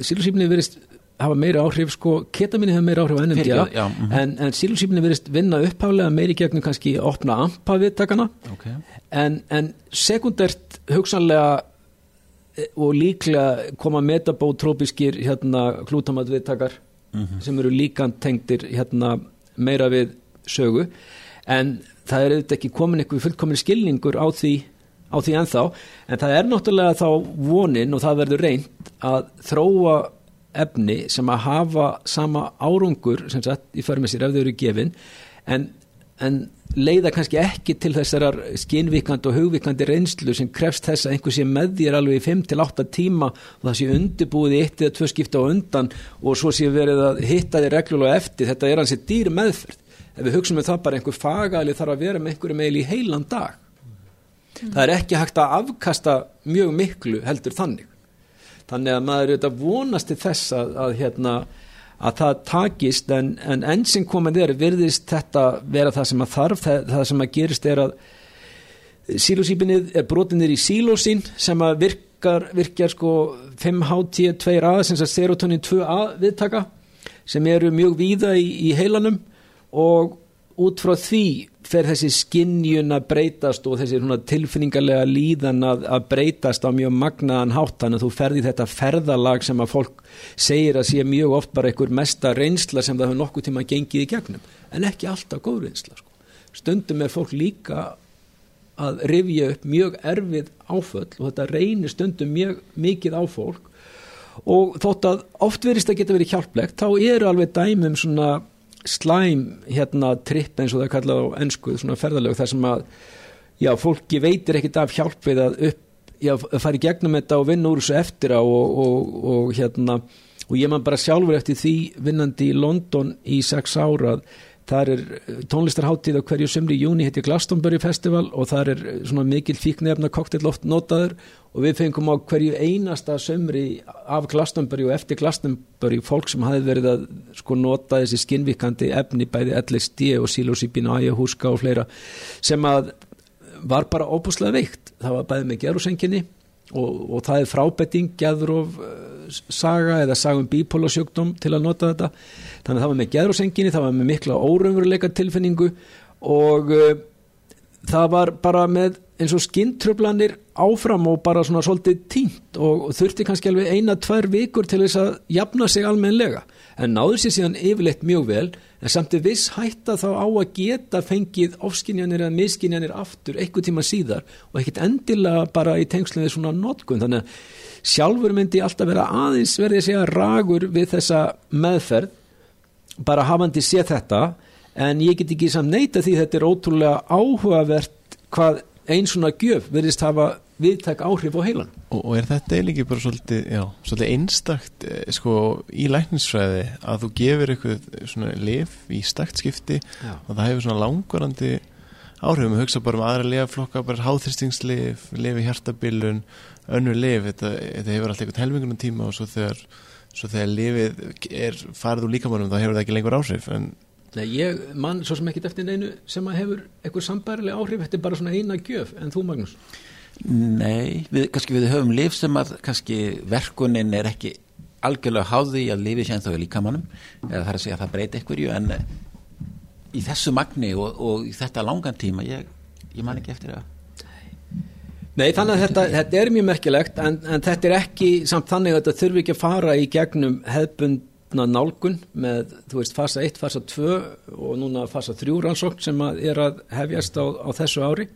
sílusífni verist hafa meira áhrif sko, ketaminni hefur meira áhrif á NMDA Fyrirgefðu, já, mhm. en, en sílusífni verist vinna upphálega meiri gegnum kannski opna ampa viðtakana okay. en, en sekundert hugsanlega e, og líklega koma metabótrópiskir hérna klútamat viðtakar Mhm. sem eru líkan tengdir hérna meira við sögu en það er auðvitað ekki komin eitthvað fullkomin skilningur á því, á því ennþá. En það er náttúrulega þá vonin og það verður reynd að þróa efni sem að hafa sama árangur sem sagt í förmið sér ef þau eru gefin en, en leiða kannski ekki til þessarar skinvíkandi og hugvíkandi reynslu sem krefst þess að einhver sé með þér alveg í 5-8 tíma og það sé undirbúið í eitt eða tvö skipta á undan og svo sé verið að hitta þér reglulega eftir. Þetta er hansi dýr meðferð ef við hugsaum með það bara einhver fagali þarf að vera með einhverju meil í heilan dag. Það er ekki hægt að afkasta mjög miklu heldur þannig. Þannig að maður þetta vonast til þess að, að hérna að það takist en, en enn sem komið er virðist þetta vera það sem að þarf. Það, það sem að gerist er að sílósýpinnið er brotinir í sílósín sem að virkar, virkar sko 5HT2A sem að serotonin 2A viðtaka sem eru mjög víða í, í heilanum og út frá því fer þessi skinnjun að breytast og þessi tilfinningarlega líðan að, að breytast á mjög magnaðan hátt. Þannig að þú ferði þetta ferðalag sem að fólk segir að sé mjög oft bara einhver mesta reynsla sem það hefur nokkuð tíma gengið í gegnum. En ekki alltaf góð reynsla sko. stundum er fólk líka að rifja upp mjög erfið áföll og þetta reynir stundum mjög mikið á fólk. Og þótt að oft verist að geta verið hjálplegt þá eru alveg dæmum svona slæm hérna tripp eins og það er kallað á ennsku svona ferðalög þar sem að já, fólki veitir ekkit af hjálp við að upp, já, í gegnum þetta og vinna úr þessu eftir á og, og, og hérna og ég man bara sjálfur eftir því vinnandi í London í sex ára þar er tónlistarháttíð á hverju sömri í júni heiti Glastonbury Festival og þar er svona mikil fíknefna koktelloft notaður og við fengum á hverju einasta sömri af Glastonbury og eftir Glastonbury fólk sem hafi verið að sko nota þessi skinnvíkandi efni bæði LSD og psilocybin og ayahuasca og fleira sem að var bara óbúslega veikt. Það var bæði með gerusenginni og, og það er frábetting geðrof saga eða saga um bípólasjókdóm til að nota þetta. Þannig að það var með geðrósenginni, það var með mikla órumveruleika tilfinningu og uh, það var bara með eins og skinntröflanir áfram og bara svona svolítið tínt og þurfti kannski alveg eina, tvær vikur til þess að jafna sig almenlega en náður sér síðan yfirleitt mjög vel en samt er viss hætta þá á að geta fengið ofskinjanir eða miskinjanir aftur eitthvað tíma síðar og ekkit endilega bara í tengsluði svona notkun. Þannig að sjálfur myndi alltaf vera aðeins verði að segja ragur við þessa meðferð bara hafandi sé þetta. En ég get ekki samt neita því þetta er ótrúlega áhugavert hvað einn svona gjöf verðist hafa viðtæk áhrif á heilan Og, og er þetta eiginlega bara svolítið, já, svolítið einstakt eh, sko í læknisfræði að þú gefur eitthvað svona lif í stakt skipti Já. og það hefur svona langvarandi áhrifum, við hugsa bara um aðra lifaflokka, bara háþristingslif, lifi hjartabilun, önnur lif, þetta, þetta hefur alltaf eitthvað helmingunum tíma og svo þegar, svo þegar lifið er farið úr líkamannum þá hefur það ekki lengur áhrif. En Nei, ég mann svo sem ekkit eftir neinu sem að hefur eitthvað sambærilega áhrif. Þetta er bara svona eina gjöf. En þú Magnús? Nei, við, kannski við höfum lif sem að kannski verkunin er ekki algjörlega háði að lifi sé ennþá í líkamannum eða það er að segja að það breyti einhverju en eh, í þessu magni og, og í þetta langan tíma ég, ég man ekki eftir að Nei, þannig að þetta, þetta er mjög merkilegt en, en þetta er ekki samt þannig að þetta þurfi ekki að fara í gegnum hefbundna nálgun með, þú veist, fasa 1, fasa 2 og núna fasa 3 rannsókn sem að er að hefjast á, á þessu ári.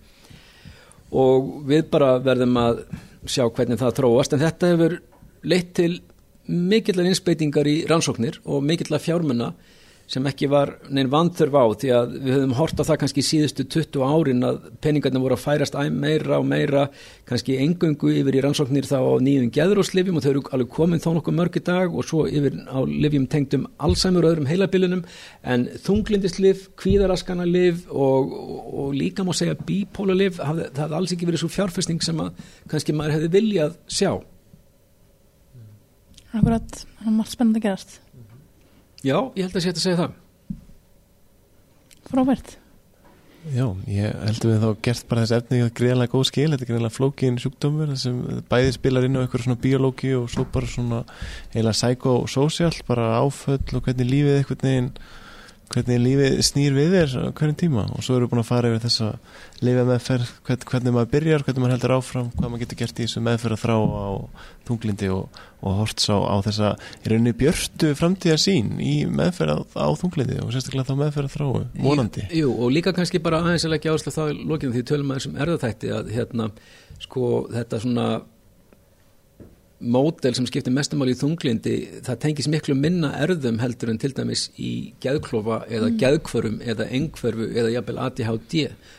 Og við bara verðum að sjá hvernig það þróast. En þetta hefur leitt til mikillar insbeitingar í rannsóknir og mikillar fjármunna sem ekki var neinn vanþörf á því að við höfum hort á það kannski síðustu 20 árin að peningarnir voru að færast meira og meira kannski engöngu yfir í rannsóknir þá á nýjum geðróslifjum og þau eru alveg komin þá nokkuð mörg í dag og svo yfir á livjum tengdum Alzheimer og öðrum heilabilinum en þunglindislif, kvíðaraskanalif og, og, og líka má segja bípólalif, það hafði alls ekki verið svo fjárfesting sem að kannski maður hefði viljað sjá. Akkurat, það er margt spennandi gerast Já, ég held að sé að segja það. Frábært. Já, ég heldur við þá gert bara þessi efni greiðanlega góð skil, þetta er greiðanlega flókin sjúkdómur sem bæði spilar inn á eitthvað svona biológi og svo bara svona heila psychosocial, bara áföll og hvernig lífið eitthvað neginn hvernig lífið snýr við þér á hverjum tíma og svo erum við búin að fara yfir þessa lifa meðferð, hvern, hvernig maður byrjar hvernig maður heldur áfram, hvað maður getur gert í þessu meðferð að þrá á þunglindi og, og horts á, á þessa í rauninni björtu framtíða sín í meðferð á, á þunglindi og sérstaklega þá meðferð að þráu, vonandi. Jú, og líka kannski bara aðeins að leggja áherslu á það í lokinu því tölum aðeins um erðaþætti að hérna, sko, þetta svona módel sem skiptir mestumáli í þunglindi það tengis miklu minna erðum heldur en til dæmis í geðklofa eða mm. geðkvörum eða engkvörfu eða jafnvel ADHD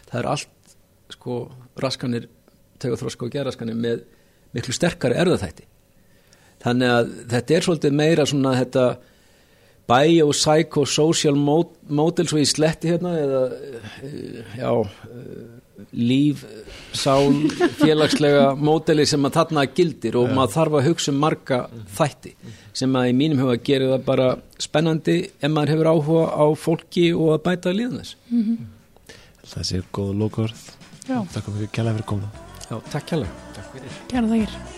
það er allt sko raskanir, tegaþróska og geðraskanir með miklu sterkari erðaþætti þannig að þetta er svolítið meira svona þetta biopsychosocial model svo í sletti hérna eða eh, já eh, líf, sál félagslega módeli sem að þarna gildir og maður þarf að hugsa um marga þætti sem að í mínum huga gerir það bara spennandi ef maður hefur áhuga á fólki og að bæta líðaness mm -hmm. Það sé góð lókurð Takk fyrir kjærlega fyrir komna Já, takk kjærlega Kæra þakir